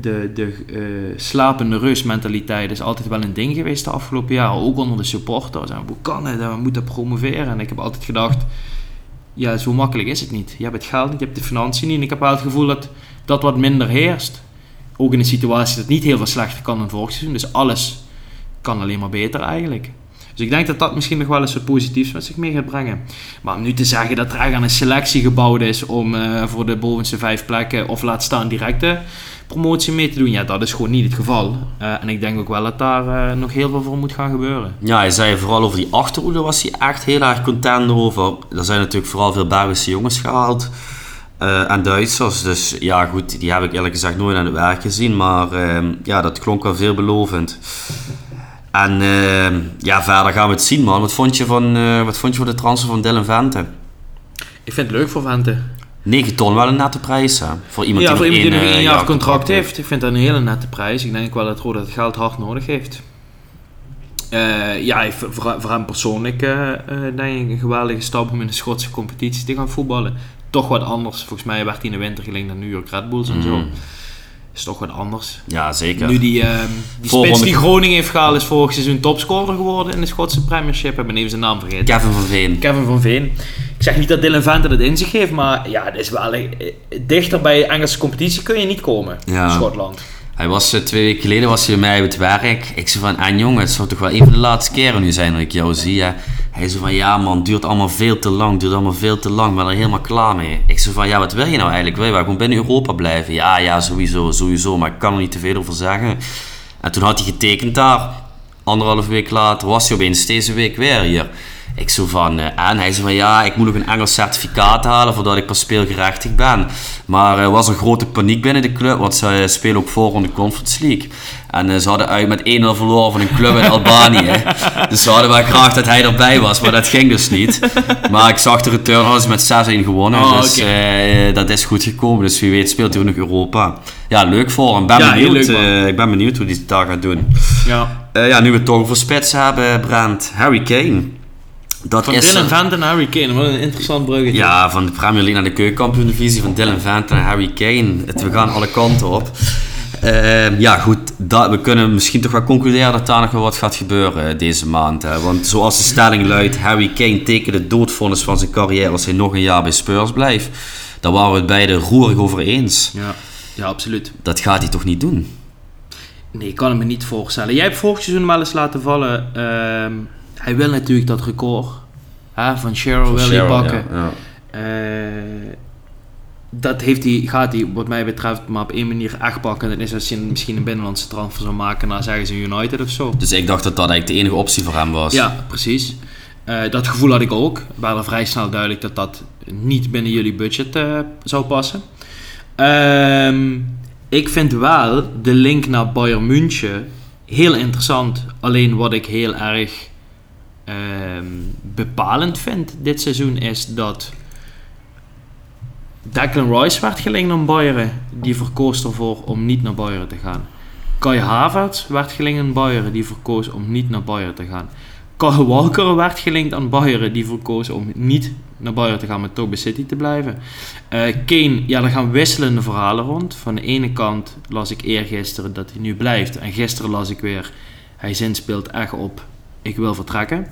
de, de eh, slapende rustmentaliteit is altijd wel een ding geweest de afgelopen jaren. Ook onder de supporters. En hoe kan het? We moeten promoveren. En ik heb altijd gedacht, ja, zo makkelijk is het niet. Je hebt het geld niet, je hebt de financiën niet. En ik heb wel het gevoel dat dat wat minder heerst. Ook in een situatie dat niet heel veel slechter kan dan vorig seizoen. Dus alles kan alleen maar beter eigenlijk. Dus ik denk dat dat misschien nog wel eens wat positiefs met zich mee gaat brengen. Maar om nu te zeggen dat er eigenlijk aan een selectie gebouwd is om eh, voor de bovenste vijf plekken of laat staan directe promotie mee te doen, ja, dat is gewoon niet het geval. Eh, en ik denk ook wel dat daar eh, nog heel veel voor moet gaan gebeuren. Ja, hij zei vooral over die achterhoede was hij echt heel erg content over. Er zijn natuurlijk vooral veel Belgische jongens gehaald. eh, en Duitsers, dus ja goed, die heb ik eerlijk gezegd nooit aan het werk gezien. Maar ehm, ja, dat klonk wel veelbelovend. En ehm, ja, verder gaan we het zien man. Wat vond je van, eh, wat vond je van de transfer van Dylan Vente? Ik vind het leuk voor Vente. 9 ton, wel een nette prijs hè? Voor iemand ja, die voor iemand die nog één, eh, jaar contract heeft. Ik vind dat een hele nette prijs. Ik denk wel dat Roda het geld hard nodig heeft. Eh, ja, voor, hem persoonlijk denk ik een geweldige stap om in de Schotse competitie te gaan voetballen. Toch wat anders. Volgens mij werd hij in de winter gelinkt naar New York Red Bulls en zo. Is toch wat anders. Ja, zeker. Nu die, ehm die spits die Groningen heeft gehaald is vorig seizoen topscorer geworden in de Schotse Premiership. Ik ben even zijn naam vergeten. Kevin van Veen. Kevin van Veen. Ik zeg niet dat Dylan Vente het in zich heeft, maar ja, het is wel eh, dichter bij de Engelse competitie kun je niet komen. Ja. Schotland. Hij was eh, twee weken geleden was hij bij mij op het werk. Ik zei van, en jongen, het zou toch wel een van de laatste keren nu zijn dat ik jou zie. Hè? Hij zei van, ja man, duurt allemaal veel te lang, duurt allemaal veel te lang, ben er helemaal klaar mee. Ik zei van, ja, wat wil je nou eigenlijk? Wil je gewoon binnen Europa blijven? Ja, ja, sowieso, sowieso, maar ik kan er niet te veel over zeggen. En toen had hij getekend daar. Anderhalf week later was hij opeens deze week weer hier. Ik zo van, eh, en hij zei van ja, ik moet nog een Engels certificaat halen voordat ik pas speelgerechtigd ben. Maar er was een grote paniek binnen de club, want ze eh, spelen op voorronde Conference League. En eh, ze hadden uit met 1-0 verloren van een club in *laughs* Albanië. dus ze hadden wel graag dat hij erbij was, maar dat ging dus niet. Maar ik zag de return hadden ze met 6-1 gewonnen, Oh, dus dat is goed gekomen. Dus wie weet speelt hij ook nog Europa. Ja, leuk voor hem. Ben Ja, benieuwd, leuk, ik ben benieuwd hoe hij het daar gaat doen. Ja. Ja, nu we het toch over spits hebben, Brent. Harry Kane. Dat Van is Dylan er- Vente naar Harry Kane. Wat een interessant bruggetje. Ja, van de Premier League naar de keukenkampioen divisie van Dylan Vente naar Harry Kane. Het, we gaan alle kanten op. Eh, ja, goed. Dat, we kunnen misschien toch wel concluderen dat daar nog wel wat gaat gebeuren eh, deze maand. Hè. Want zoals de stelling luidt, Harry Kane tekent het doodvonnis van zijn carrière als hij nog een jaar bij Spurs blijft. Daar waren we het beide roerig over eens. Ja. ja, absoluut. Dat gaat hij toch niet doen? Nee, ik kan het me niet voorstellen. Jij hebt vorig seizoen wel eens laten vallen. ehm, hij wil natuurlijk dat record hè, van Cheryl wil hij pakken. ja, ja. Eh, dat heeft hij, gaat hij, wat mij betreft, maar op één manier echt pakken. Dat is als je misschien een binnenlandse transfer zou maken naar, zeggen ze, United of zo. Dus ik dacht dat dat eigenlijk de enige optie voor hem was. Ja, precies. Eh, dat gevoel had ik ook. Het werd er vrij snel duidelijk dat dat niet binnen jullie budget eh, zou passen. Ehm, ik vind wel de link naar Bayern München heel interessant. Alleen wat ik heel erg ehm, bepalend vind dit seizoen is dat Declan Rice werd gelinkt aan Bayern. Die verkoos ervoor om niet naar Bayern te gaan. Kai Havertz werd gelinkt aan Bayern. Die verkoos om niet naar Bayern te gaan. Kyle Walker werd gelinkt aan Bayern. Die verkoos om niet naar Bayern te gaan, toch bij City te blijven. Eh, Kane, ja, er gaan wisselende verhalen rond. Van de ene kant las ik eergisteren dat hij nu blijft. En gisteren las ik weer, hij zinspeelt echt op, ik wil vertrekken.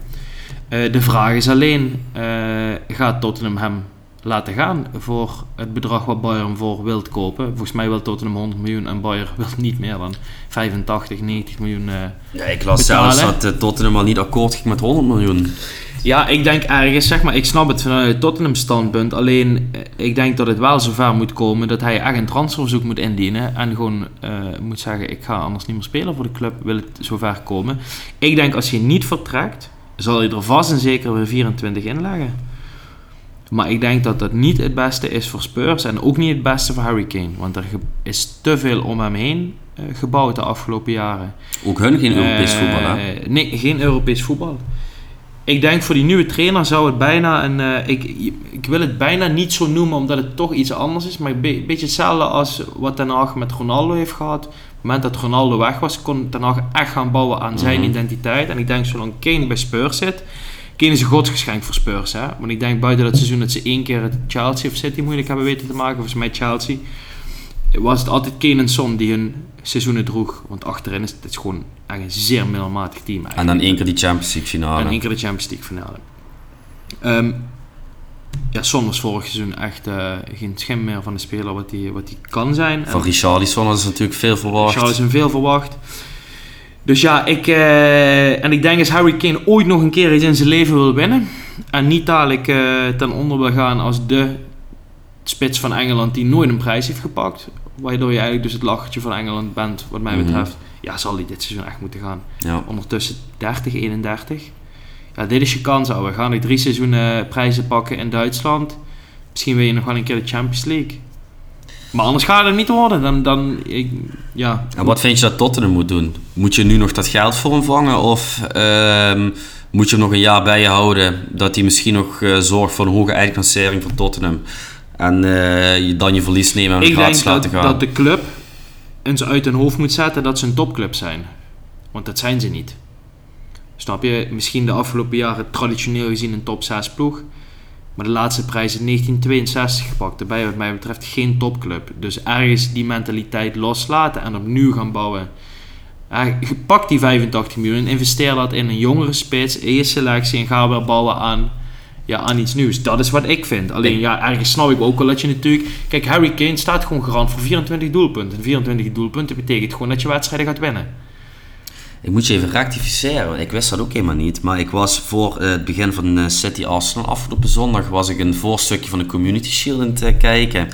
Eh, de vraag is alleen, eh, gaat Tottenham hem laten gaan voor het bedrag wat Bayern hem voor wilt kopen? Volgens mij wil Tottenham 100 miljoen en Bayern *laughs* wil niet meer dan 85, 90 miljoen. eh. Ja, ik las Betalen. zelfs dat eh, Tottenham al niet akkoord ging met 100 miljoen. Ja, ik denk ergens, zeg maar, ik snap het vanuit Tottenham standpunt. Alleen, eh, ik denk dat het wel zover moet komen dat hij echt een transferverzoek moet indienen. En gewoon moet zeggen, ik ga anders niet meer spelen voor de club, wil het zover komen. Ik denk, als hij niet vertrekt, zal hij er vast en zeker weer 24 inleggen. Maar ik denk dat dat niet het beste is voor Spurs en ook niet het beste voor Harry Kane. Want er is te veel om hem heen eh, gebouwd de afgelopen jaren. Ook hun geen Europees Eh, voetbal, hè? Nee, geen Europees voetbal. ik denk voor die nieuwe trainer zou het bijna een. eh, ik, ik wil het bijna niet zo noemen omdat het toch iets anders is. Maar een be- beetje hetzelfde als wat Ten Hag met Ronaldo heeft gehad. Op het moment dat Ronaldo weg was, kon Ten Hag echt gaan bouwen aan zijn Mhm. identiteit. En ik denk zolang Kane bij Spurs zit. Kane is een godsgeschenk voor Spurs. Hè? Want ik denk buiten dat seizoen dat ze één keer het Chelsea of City moeilijk hebben weten te maken. Volgens mij Chelsea. Was het altijd Kane en Son die hun seizoenen droeg. Want achterin is het, is gewoon echt een zeer middelmatig team. En eigenlijk. dan één keer die Champions League finale. En één keer de Champions League finale. Ehm, ja, Son was vorig seizoen echt eh, geen schim meer van de speler wat hij wat die kan zijn. Van En Richarlison is natuurlijk veel verwacht. Charles is veel verwacht. Dus ja, ik, eh, en ik denk als Harry Kane ooit nog een keer iets in zijn leven wil winnen. En niet dadelijk eh, ten onder wil gaan als de spits van Engeland die nooit een prijs heeft gepakt. Waardoor je eigenlijk dus het lachertje van Engeland bent, wat mij Mhm. betreft. Ja, zal hij dit seizoen echt moeten gaan Ja. ondertussen 30, 31. Ja, dit is je kans, ouwe. We gaan nog drie seizoenen prijzen pakken in Duitsland. Misschien wil je nog wel een keer de Champions League. Maar anders gaat het niet worden. Dan, dan ik, ja. En wat vind je dat Tottenham moet doen? Moet je nu nog dat geld voor hem vangen? Of ehm, moet je hem nog een jaar bij je houden? Dat hij misschien nog eh, zorgt voor een hoge eindklassering voor Tottenham. En eh, je dan je verlies nemen en Ik gratis denk dat, laten gaan. dat de club eens uit hun hoofd moet zetten dat ze een topclub zijn. Want dat zijn ze niet. Snap je? Misschien de afgelopen jaren traditioneel gezien een top 6 ploeg. Maar de laatste prijs in 1962 gepakt. Daarbij wat mij betreft geen topclub. Dus ergens die mentaliteit loslaten en opnieuw gaan bouwen. Ja, je pakt die 85 miljoen, investeer dat in een jongere spits, je selectie en ga weer bouwen aan, ja, aan iets nieuws. Dat is wat ik vind. Alleen ja, ergens snap ik ook wel dat je natuurlijk... Kijk, Harry Kane staat gewoon garant voor 24 doelpunten. En 24 doelpunten betekent gewoon dat je wedstrijden gaat winnen. Ik moet je even rectificeren, want ik wist dat ook helemaal niet. Maar ik was voor eh, het begin van eh, City Arsenal afgelopen zondag was ik een voorstukje van de Community Shield aan het kijken.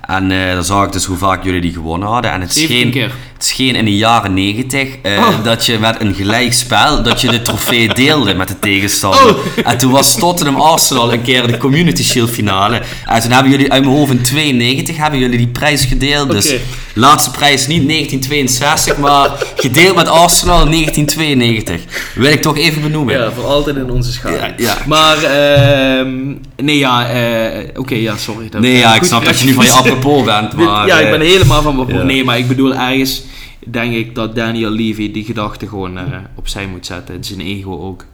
En eh dan zag ik dus hoe vaak jullie die gewonnen hadden. En het 17 scheen, keer. Het scheen in de jaren 90 eh, Oh. dat je met een gelijk spel dat je de trofee *laughs* deelde met de tegenstander. Oh. En toen was Tottenham Arsenal een keer de Community Shield finale. En toen hebben jullie uit mijn hoofd in 92 hebben jullie die prijs gedeeld. Dus laatste prijs niet 1962, maar gedeeld met Arsenal in 1992. Wil ik toch even benoemen. Ja, voor altijd in onze schade. Ja, ja. Maar, ehm, nee ja, eh, oké, ja, sorry. Dat- Nee, ja, ik snap dat je nu van je *laughs* apropos bent, maar... ja, ik eh, ben helemaal van mijn. Nee, maar ik bedoel, ergens denk ik dat Daniel Levy die gedachte gewoon eh, opzij moet zetten. En zijn ego ook.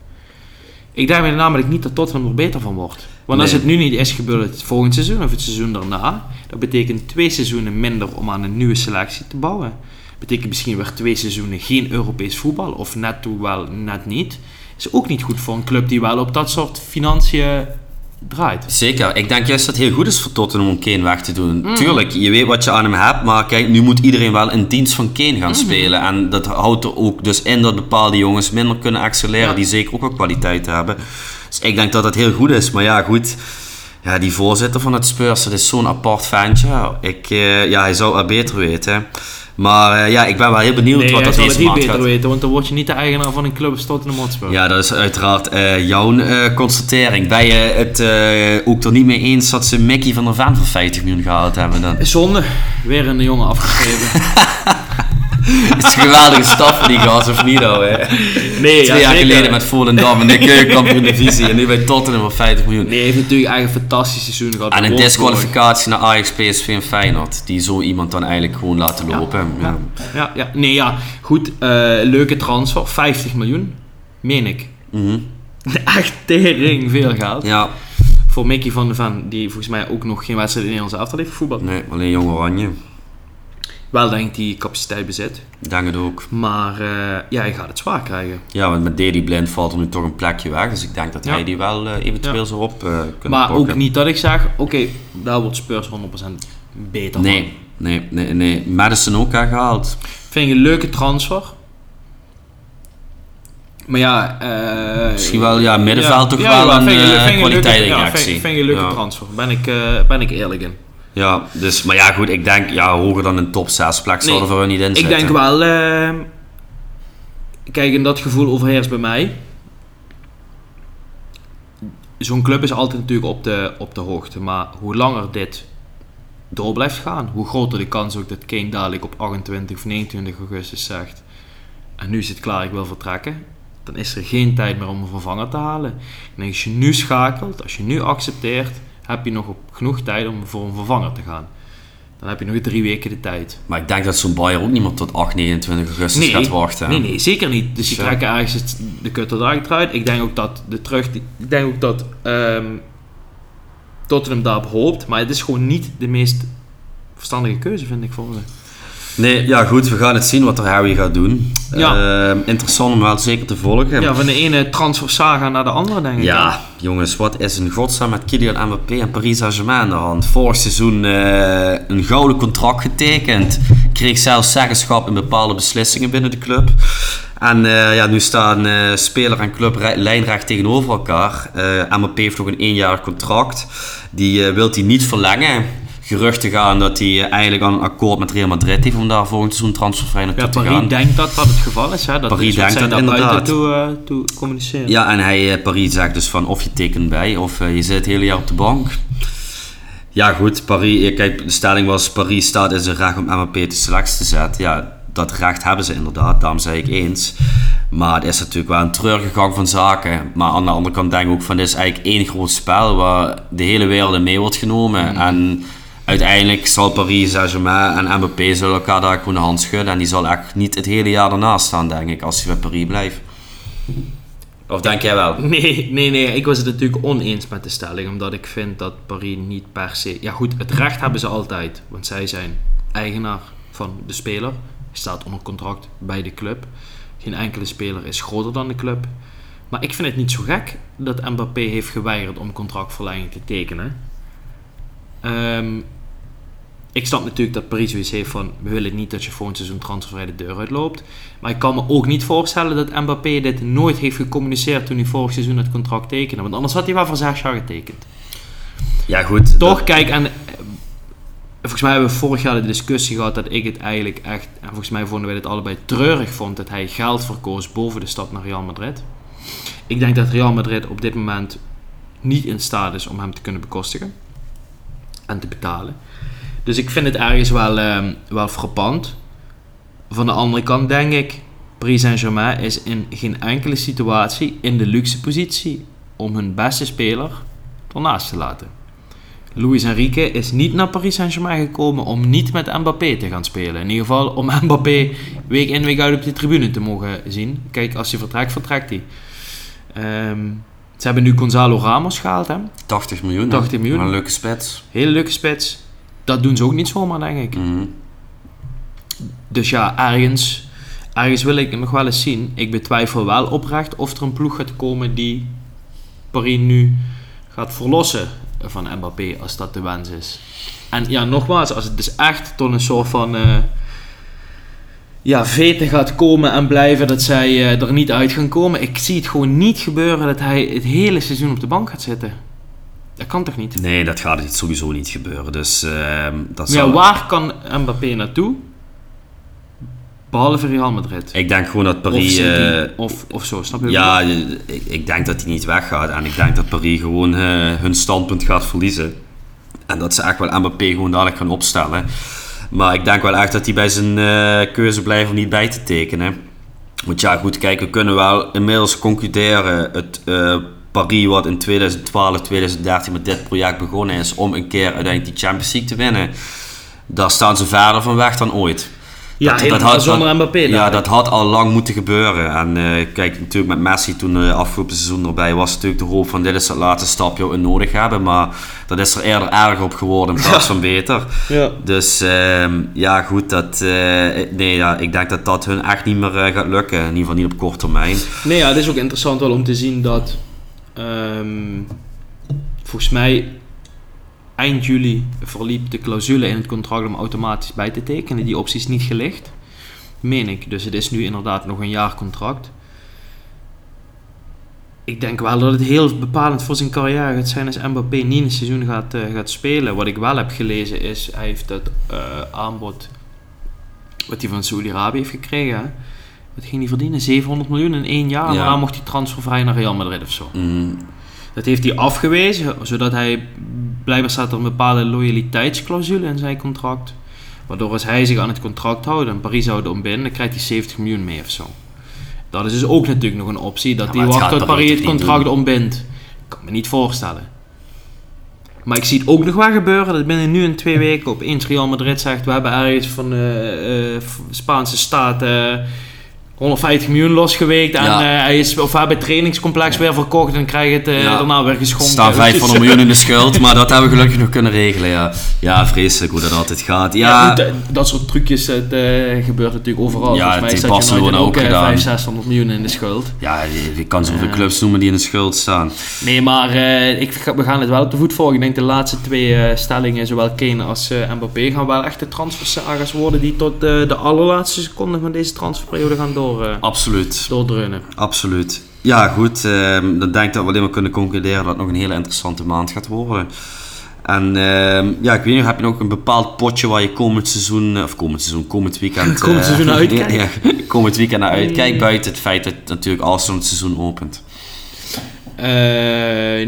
Ik denk namelijk niet dat Tottenham er beter van wordt. Want als het nu niet is gebeurd het volgend seizoen of het seizoen daarna, dat betekent twee seizoenen minder om aan een nieuwe selectie te bouwen. betekent misschien weer twee seizoenen geen Europees voetbal, of net toe wel, net niet. Is ook niet goed voor een club die wel op dat soort financiën draait. Zeker. Ik denk juist dat het heel goed is voor Tottenham om Kane weg te doen. Mm. Tuurlijk, je weet wat je aan hem hebt, maar kijk, nu moet iedereen wel in dienst van Kane Mm. gaan spelen. En dat houdt er ook dus in dat bepaalde jongens minder kunnen excelleren, Ja. die zeker ook wel kwaliteit hebben. Dus ik denk dat dat heel goed is. Maar ja, goed. Ja, die voorzitter van het Spurs, dat is zo'n apart ventje. Ik, eh, ja, hij zou het beter weten. Maar eh, ja, ik ben wel heel benieuwd Nee, wat dat deze niet maand beter gaat. weten, want dan word je niet de eigenaar van een club als Tottenham Hotspur. Ja, dat is uiteraard eh, jouw eh, constatering. Ben je het ook er niet mee eens dat ze Mickey van der Ven voor 50 miljoen gehaald hebben dan? Zonde, weer een jongen afgeschreven. *laughs* Het is een geweldige voor die gast, of niet al? hè? Nee, Twee jaar geleden met Volendam en de keukenkampioen divisie en nu bij Tottenham voor 50 miljoen. Nee, hij heeft natuurlijk eigenlijk een fantastisch seizoen gehad. En een disqualificatie naar Ajax, PSV en Feyenoord. Die zo iemand dan eigenlijk gewoon laten lopen. Ja. Ja, ja, nee, ja. Goed, eh, leuke transfer. 50 miljoen, meen ik. Mhm. *laughs* Echt tering veel geld. ja, Voor Mickey van der Ven, die volgens mij ook nog geen wedstrijd in Nederlands elftal heeft gevoetbald. nee, alleen Jong Oranje. Wel denk ik die capaciteit bezit. Denk het ook. Maar eh, ja, hij gaat het zwaar krijgen. Ja, want met Dedy Blind valt er nu toch een plekje weg. Dus ik denk dat Ja. hij die wel eh, eventueel Ja. zo op eh kunnen Maar pakken. ook niet dat ik zeg, oké, daar wordt Spurs 100% beter van. Nee, nee, nee, nee. Madison ook al gehaald. Vind ik een leuke transfer. Maar ja... eh, Misschien wel, ja, middenveld toch wel een, een leuke- kwaliteitsinjectie. Ja, vind, ik een leuke transfer. Ben ik, ben ik eerlijk in. Ja, dus, maar ja, goed, ik denk, ja, hoger dan een top 6 plek Nee, er voor hun niet in Ik zitten. denk wel... eh, kijk, en dat gevoel overheerst bij mij. Zo'n club is altijd natuurlijk op de, op de hoogte. Maar hoe langer dit door blijft gaan... hoe groter de kans ook dat Kane dadelijk op 28 of 29 augustus zegt... en nu is het klaar, ik wil vertrekken. dan is er geen tijd meer om een vervanger te halen. En als je nu schakelt, als je nu accepteert, heb je nog op genoeg tijd om voor een vervanger te gaan. Dan heb je nog drie weken de tijd. Maar ik denk dat zo'n Bayer ook niet meer tot 8, 29 augustus gaat wachten. nee, nee, zeker niet. Dus die Zo. trekken ergens de kutter eruit. Ik denk ook dat de terug, ik denk ook dat ehm Tottenham daarop hoopt, maar het is gewoon niet de meest verstandige keuze, vind ik voor ze. Nee, ja goed, we gaan het zien wat er Harry gaat doen. Ja. Ehm, interessant om wel zeker te volgen. Ja, van de ene transfersaga naar de andere, denk ik. Ja, jongens, wat is in godsnaam met Kylian Mbappé en Paris Saint-Germain aan de hand? Vorig seizoen eh, een gouden contract getekend. Kreeg zelfs zeggenschap in bepaalde beslissingen binnen de club. En eh, ja, nu staan eh, speler en club lijnrecht tegenover elkaar. Eh Mbappé heeft nog een eenjarig contract. Die eh, wil hij niet verlengen. Geruchten gaan dat hij eh, eigenlijk al een akkoord met Real Madrid heeft om daar volgend seizoen transfervrij naartoe Ja, te Paris gaan. denkt dat dat het geval is. Hè? Dat Paris denkt dat buiten inderdaad. toe, eh, toe communiceren. Ja, en hij, eh, Paris zegt dus van of je tekent bij of je zit het hele jaar op de bank. Ja goed, Paris, kijk, de stelling was Paris staat in zijn recht om Mbappé te selectie te zetten. Ja, dat recht hebben ze inderdaad, daarom zei ik eens. Maar het is natuurlijk wel een treurige gang van zaken. Maar aan de andere kant denk ik ook van dit is eigenlijk één groot spel waar de hele wereld mee wordt genomen. En uiteindelijk zal Paris Saint-Germain en Mbappé zullen elkaar daar gewoon de hand schudden. En die zal echt niet het hele jaar ernaast staan, denk ik, als hij bij Paris blijft. Of denk jij wel? Nee, nee, nee. Ik was het natuurlijk oneens met de stelling. Omdat ik vind dat Paris niet per se... Ja goed, het recht hebben ze altijd. Want zij zijn eigenaar van de speler. Staat onder contract bij de club. Geen enkele speler is groter dan de club. Maar ik vind het niet zo gek dat Mbappé heeft geweigerd om contractverlenging te tekenen. Ehm, ik snap natuurlijk dat Paris zoiets heeft van... We willen niet dat je volgend seizoen transfervrij de deur uitloopt. Maar ik kan me ook niet voorstellen dat Mbappé dit nooit heeft gecommuniceerd toen hij vorig seizoen het contract tekende. Want anders had hij wel voor zes jaar getekend. Ja goed. Toch, kijk, en eh, volgens mij hebben we vorig jaar de discussie gehad dat ik het eigenlijk echt, en volgens mij vonden wij het allebei treurig vond dat hij geld verkoos boven de stap naar Real Madrid. Ik denk dat Real Madrid op dit moment niet in staat is om hem te kunnen bekostigen en te betalen. Dus ik vind het ergens wel, ehm, wel frappant. Van de andere kant denk ik, Paris Saint-Germain is in geen enkele situatie in de luxe positie om hun beste speler ernaast te laten. Luis Enrique is niet naar Paris Saint-Germain gekomen om niet met Mbappé te gaan spelen. In ieder geval om *laughs* Mbappé week in week uit op de tribune te mogen zien. Kijk, als hij vertrekt, vertrekt hij. Ehm, ze hebben nu Gonzalo Ramos gehaald, hè? 80 miljoen. 80 miljoen. Een leuke spits. Hele leuke spits. Dat doen ze ook niet zomaar, denk ik. Mhm. Dus ja, ergens, ergens wil ik nog wel eens zien. Ik betwijfel wel oprecht of er een ploeg gaat komen die Paris nu gaat verlossen van Mbappé, als dat de wens is. En ja, nogmaals, als het dus echt tot een soort van eh ja, vete gaat komen en blijven dat zij eh, er niet uit gaan komen. Ik zie het gewoon niet gebeuren dat hij het hele seizoen op de bank gaat zitten. Dat kan toch niet? Nee, dat gaat sowieso niet gebeuren. Dus ehm, dat Maar zal... ja, waar kan Mbappé naartoe? Behalve Real Madrid. Ik denk gewoon dat of, Paris... City, eh, of, of zo, snap je? ja, ik ik, denk dat hij niet weggaat. En ik denk dat Paris gewoon eh, hun standpunt gaat verliezen. En dat ze echt wel Mbappé gewoon dadelijk gaan opstellen. Maar ik denk wel echt dat hij bij zijn eh, keuze blijft om niet bij te tekenen. Want ja, goed, kijk, we kunnen wel inmiddels concluderen... Het Paris wat in 2012, 2013 met dit project begonnen is... om een keer uiteindelijk die Champions League te winnen... Daar staan ze verder van weg dan ooit. ja, dat- had- zonder Mbappé. Ja, dat had al lang moeten gebeuren. En eh, kijk, natuurlijk met Messi toen uh, afgelopen seizoen erbij was natuurlijk de hoop van dit is het laatste stapje wat we nodig hebben. Maar dat is er eerder erger op geworden in plaats van beter. Ja. Dus ehm, ja, goed, dat, eh, nee, ja, ik denk dat dat hun echt niet meer eh, gaat lukken. In ieder geval niet op korte termijn. Nee, ja, het is ook interessant wel om te zien dat... ehm, volgens mij eind juli verliep de clausule in het contract om automatisch bij te tekenen. Die optie is niet gelicht. Meen ik. Dus het is nu inderdaad nog een jaar contract. Ik denk wel dat het heel bepalend voor zijn carrière gaat zijn als Mbappé niet een seizoen gaat, eh, gaat spelen. Wat ik wel heb gelezen is, hij heeft het eh, aanbod wat hij van Saudi-Arabië heeft gekregen. Wat ging hij verdienen? 700 miljoen in één jaar. Ja. Maar dan mocht hij transfervrij naar Real Madrid of zo. Mm, Dat heeft hij afgewezen, zodat hij blijkbaar staat er een bepaalde loyaliteitsclausule in zijn contract. Waardoor als hij zich aan het contract houdt en Paris zou het ontbinden, dan krijgt hij 70 miljoen mee of zo. Dat is dus ook natuurlijk nog een optie. Dat Ja, het wacht tot Paris het contract ontbindt. Ik kan me niet voorstellen. Maar ik zie het ook nog wel gebeuren dat binnen nu en twee weken opeens Real Madrid zegt... we hebben ergens van de Spaanse staat eh, 150 miljoen losgeweekt. En Ja. eh, hij is, of we hebben het trainingscomplex weer verkocht en krijgen het eh, Ja. daarna weer Er geschonken. staan *laughs* Dus 500 miljoen in de schuld, maar dat hebben we gelukkig nog kunnen regelen. Ja, ja vreselijk hoe dat altijd gaat. Ja, Ja, goed, eh, dat soort trucjes het, gebeurt natuurlijk overal. Ja, mij United Barcelona ook eh, gedaan. 500, 600 miljoen in de schuld. ja, je- kan zoveel clubs noemen die in de schuld staan. Nee, maar ik, we gaan het wel op de voet volgen. Ik denk de laatste twee stellingen, zowel Kane als Mbappé, gaan wel echt de transfersagas worden die tot de allerlaatste seconde van deze transferperiode gaan door, eh, Absoluut. doordreunen. Absoluut. Ja, goed. ehm, dan denk ik dat we alleen maar kunnen concluderen dat het nog een hele interessante maand gaat worden. En ehm, ja, ik weet niet, heb je nog een bepaald potje waar je komend seizoen, eh, of komend seizoen, komend weekend... *laughs* Komend eh, seizoen naar *laughs* uitkijkt? Ja, komend weekend naar uitkijkt, buiten het feit dat natuurlijk Arsenal het seizoen opent. Eh,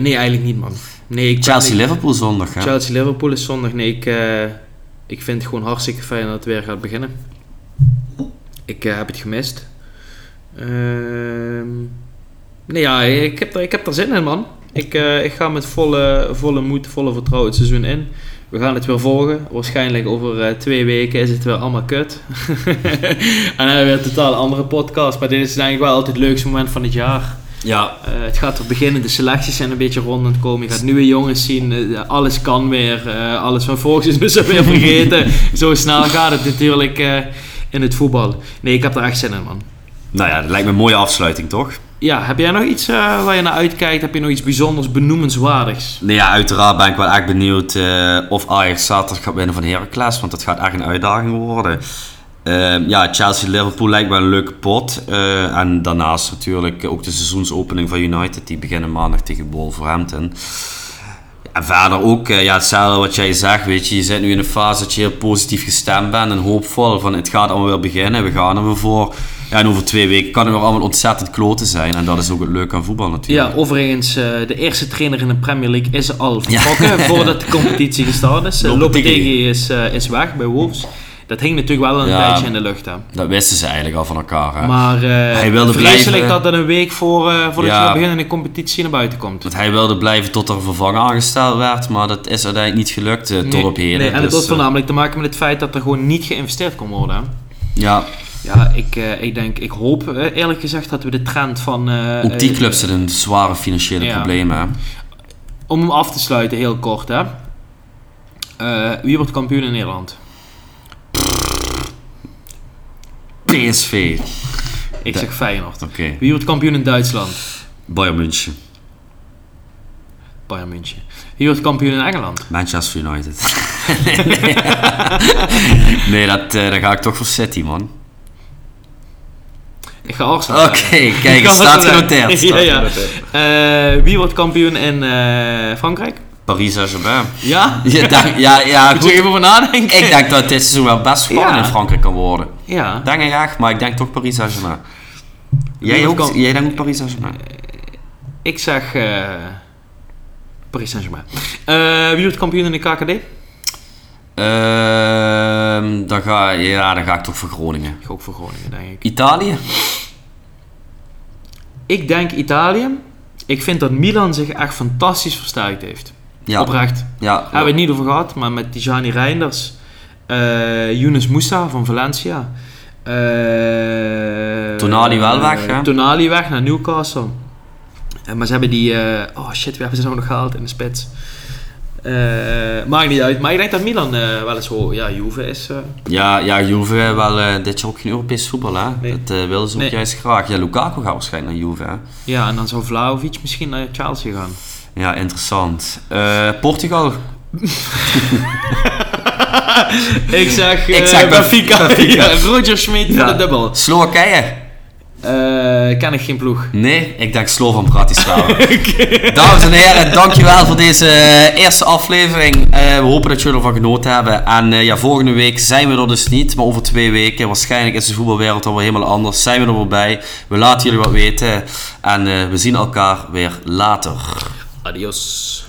nee, eigenlijk niet, man. Nee, Chelsea-Liverpool zondag, hè? Chelsea-Liverpool is zondag. Nee, ik, eh, ik vind het gewoon hartstikke fijn dat het weer gaat beginnen. Ik eh, heb het gemist. Ehm, nee, ja, ik heb, er, ik heb er zin in, man. Ik, eh, ik ga met volle, volle moed, volle vertrouwen het seizoen in. We gaan het weer volgen. Waarschijnlijk over eh, twee weken is het weer allemaal kut. *laughs* en dan hebben we weer een totaal andere podcast. Maar dit is ik wel altijd het leukste moment van het jaar. Ja, het gaat er beginnen, de selecties zijn een beetje rond aan het komen. Je gaat nieuwe jongens zien, alles kan weer. alles van volgens is dus *laughs* weer vergeten. Zo snel gaat het natuurlijk in het voetbal. Nee, ik heb er echt zin in, man. nou ja, dat lijkt me een mooie afsluiting, toch? Ja, heb jij nog iets eh, waar je naar uitkijkt? Heb je nog iets bijzonders, benoemenswaardigs? Nee, ja, uiteraard ben ik wel echt benieuwd eh, of Ajax zaterdag gaat winnen van Heracles, want dat gaat echt een uitdaging worden. Ehm, ja, Chelsea-Liverpool lijkt wel een leuke pot. Eh, en daarnaast natuurlijk ook de seizoensopening van United, die beginnen maandag tegen Wolverhampton. En verder ook, eh, ja, hetzelfde wat jij zegt, weet je, je zit nu in een fase dat je heel positief gestemd bent en hoopvol van het gaat allemaal weer beginnen, we gaan er weer voor. Ja, en over twee weken kan het weer allemaal ontzettend kloten zijn en dat is ook het leuke aan voetbal natuurlijk. Ja, overigens, eh, de eerste trainer in de Premier League is al vertrokken voordat de competitie gestart is. *laughs* Lopetegui. Lopetegui is, eh, is weg bij Wolves. Dat hing natuurlijk wel een Ja. tijdje in de lucht. Hè. Dat wisten ze eigenlijk al van elkaar. Hè? Maar eh Hij wilde vreselijk dat dat een week voor, eh voordat Ja. je begin in de competitie naar buiten komt. Want hij wilde blijven tot er een vervanger aangesteld werd, maar dat is uiteindelijk niet gelukt eh, tot Nee, op heden. Nee, en het Dus, had voornamelijk te maken met het feit dat er gewoon niet geïnvesteerd kon worden. hè. ja, Ja, ik, ik denk, ik hoop eerlijk gezegd dat we de trend van... ook die clubs zitten in zware financiële Ja. problemen. Om hem af te sluiten, heel kort hè. Wie wordt kampioen in Nederland? PSV. Ik zeg Feyenoord. Oké. Wie wordt kampioen in Duitsland? Bayern München. Bayern München. Wie wordt kampioen in Engeland? Manchester United. *laughs* nee, dat, eh, dan ga ik toch voor City, man. Ik ga Arsenal Oké, zeggen. kijk, Ik het ga staat Arsenal genoteerd. zeggen. staat *laughs* Ja, ja. genoteerd. Eh, wie wordt kampioen in eh, Frankrijk? Paris Saint-Germain. Ja? *laughs* Ja, dank- ja, ja, Moet je goed. even over nadenken? Ik denk dat dit seizoen wel best spannend Ja. in Frankrijk kan worden. Ja. Denk ik echt, maar ik denk toch Paris Saint-Germain. Jij, ook, kan- jij denkt ook Paris Saint-Germain? Ik zeg eh Paris Saint-Germain. Eh, wie wordt kampioen in de KKD? Ehm, dan, ga, ja, dan ga ik toch voor Groningen. Ik ga ook voor Groningen, denk ik. Italië? Ik denk Italië. Ik vind dat Milan zich echt fantastisch versterkt heeft. Ja. Oprecht. Ja, Daar hebben we het niet over gehad, maar met Tijani Reinders, eh Younes Moussa van Valencia. eh, Tonali wel weg, hè? Tonali weg naar Newcastle. Eh, maar ze hebben die... eh, oh shit, wie hebben ze nou nog gehaald in de spits? Eh, maakt niet uit. Maar ik denk dat Milan eh, wel eens zo... Ja, Juve is... eh, ja, ja, Juve wel eh, dit jaar ook geen Europees voetbal, hè? Nee. Dat eh, wilden ze ook Nee. juist graag. Ja, Lukaku gaat waarschijnlijk naar Juve, hè? ja, en dan zou Vlaovic misschien naar Chelsea gaan. Ja, interessant. Eh, Portugal? *laughs* ik zeg, Ik eh, zeg Benfica. Benfica. *laughs* Ja, Roger Schmidt voor de dubbel. Slowakije? Eh, ken ik geen ploeg. Nee, ik denk Slovan Bratislava. *laughs* Dames en heren, dankjewel voor deze eh, eerste aflevering. We hopen dat jullie ervan genoten hebben. En ja, volgende week zijn we er dus niet, maar over twee weken, waarschijnlijk is de voetbalwereld alweer helemaal anders, zijn we er weer bij. We laten jullie wat weten en we zien elkaar weer later. Adios.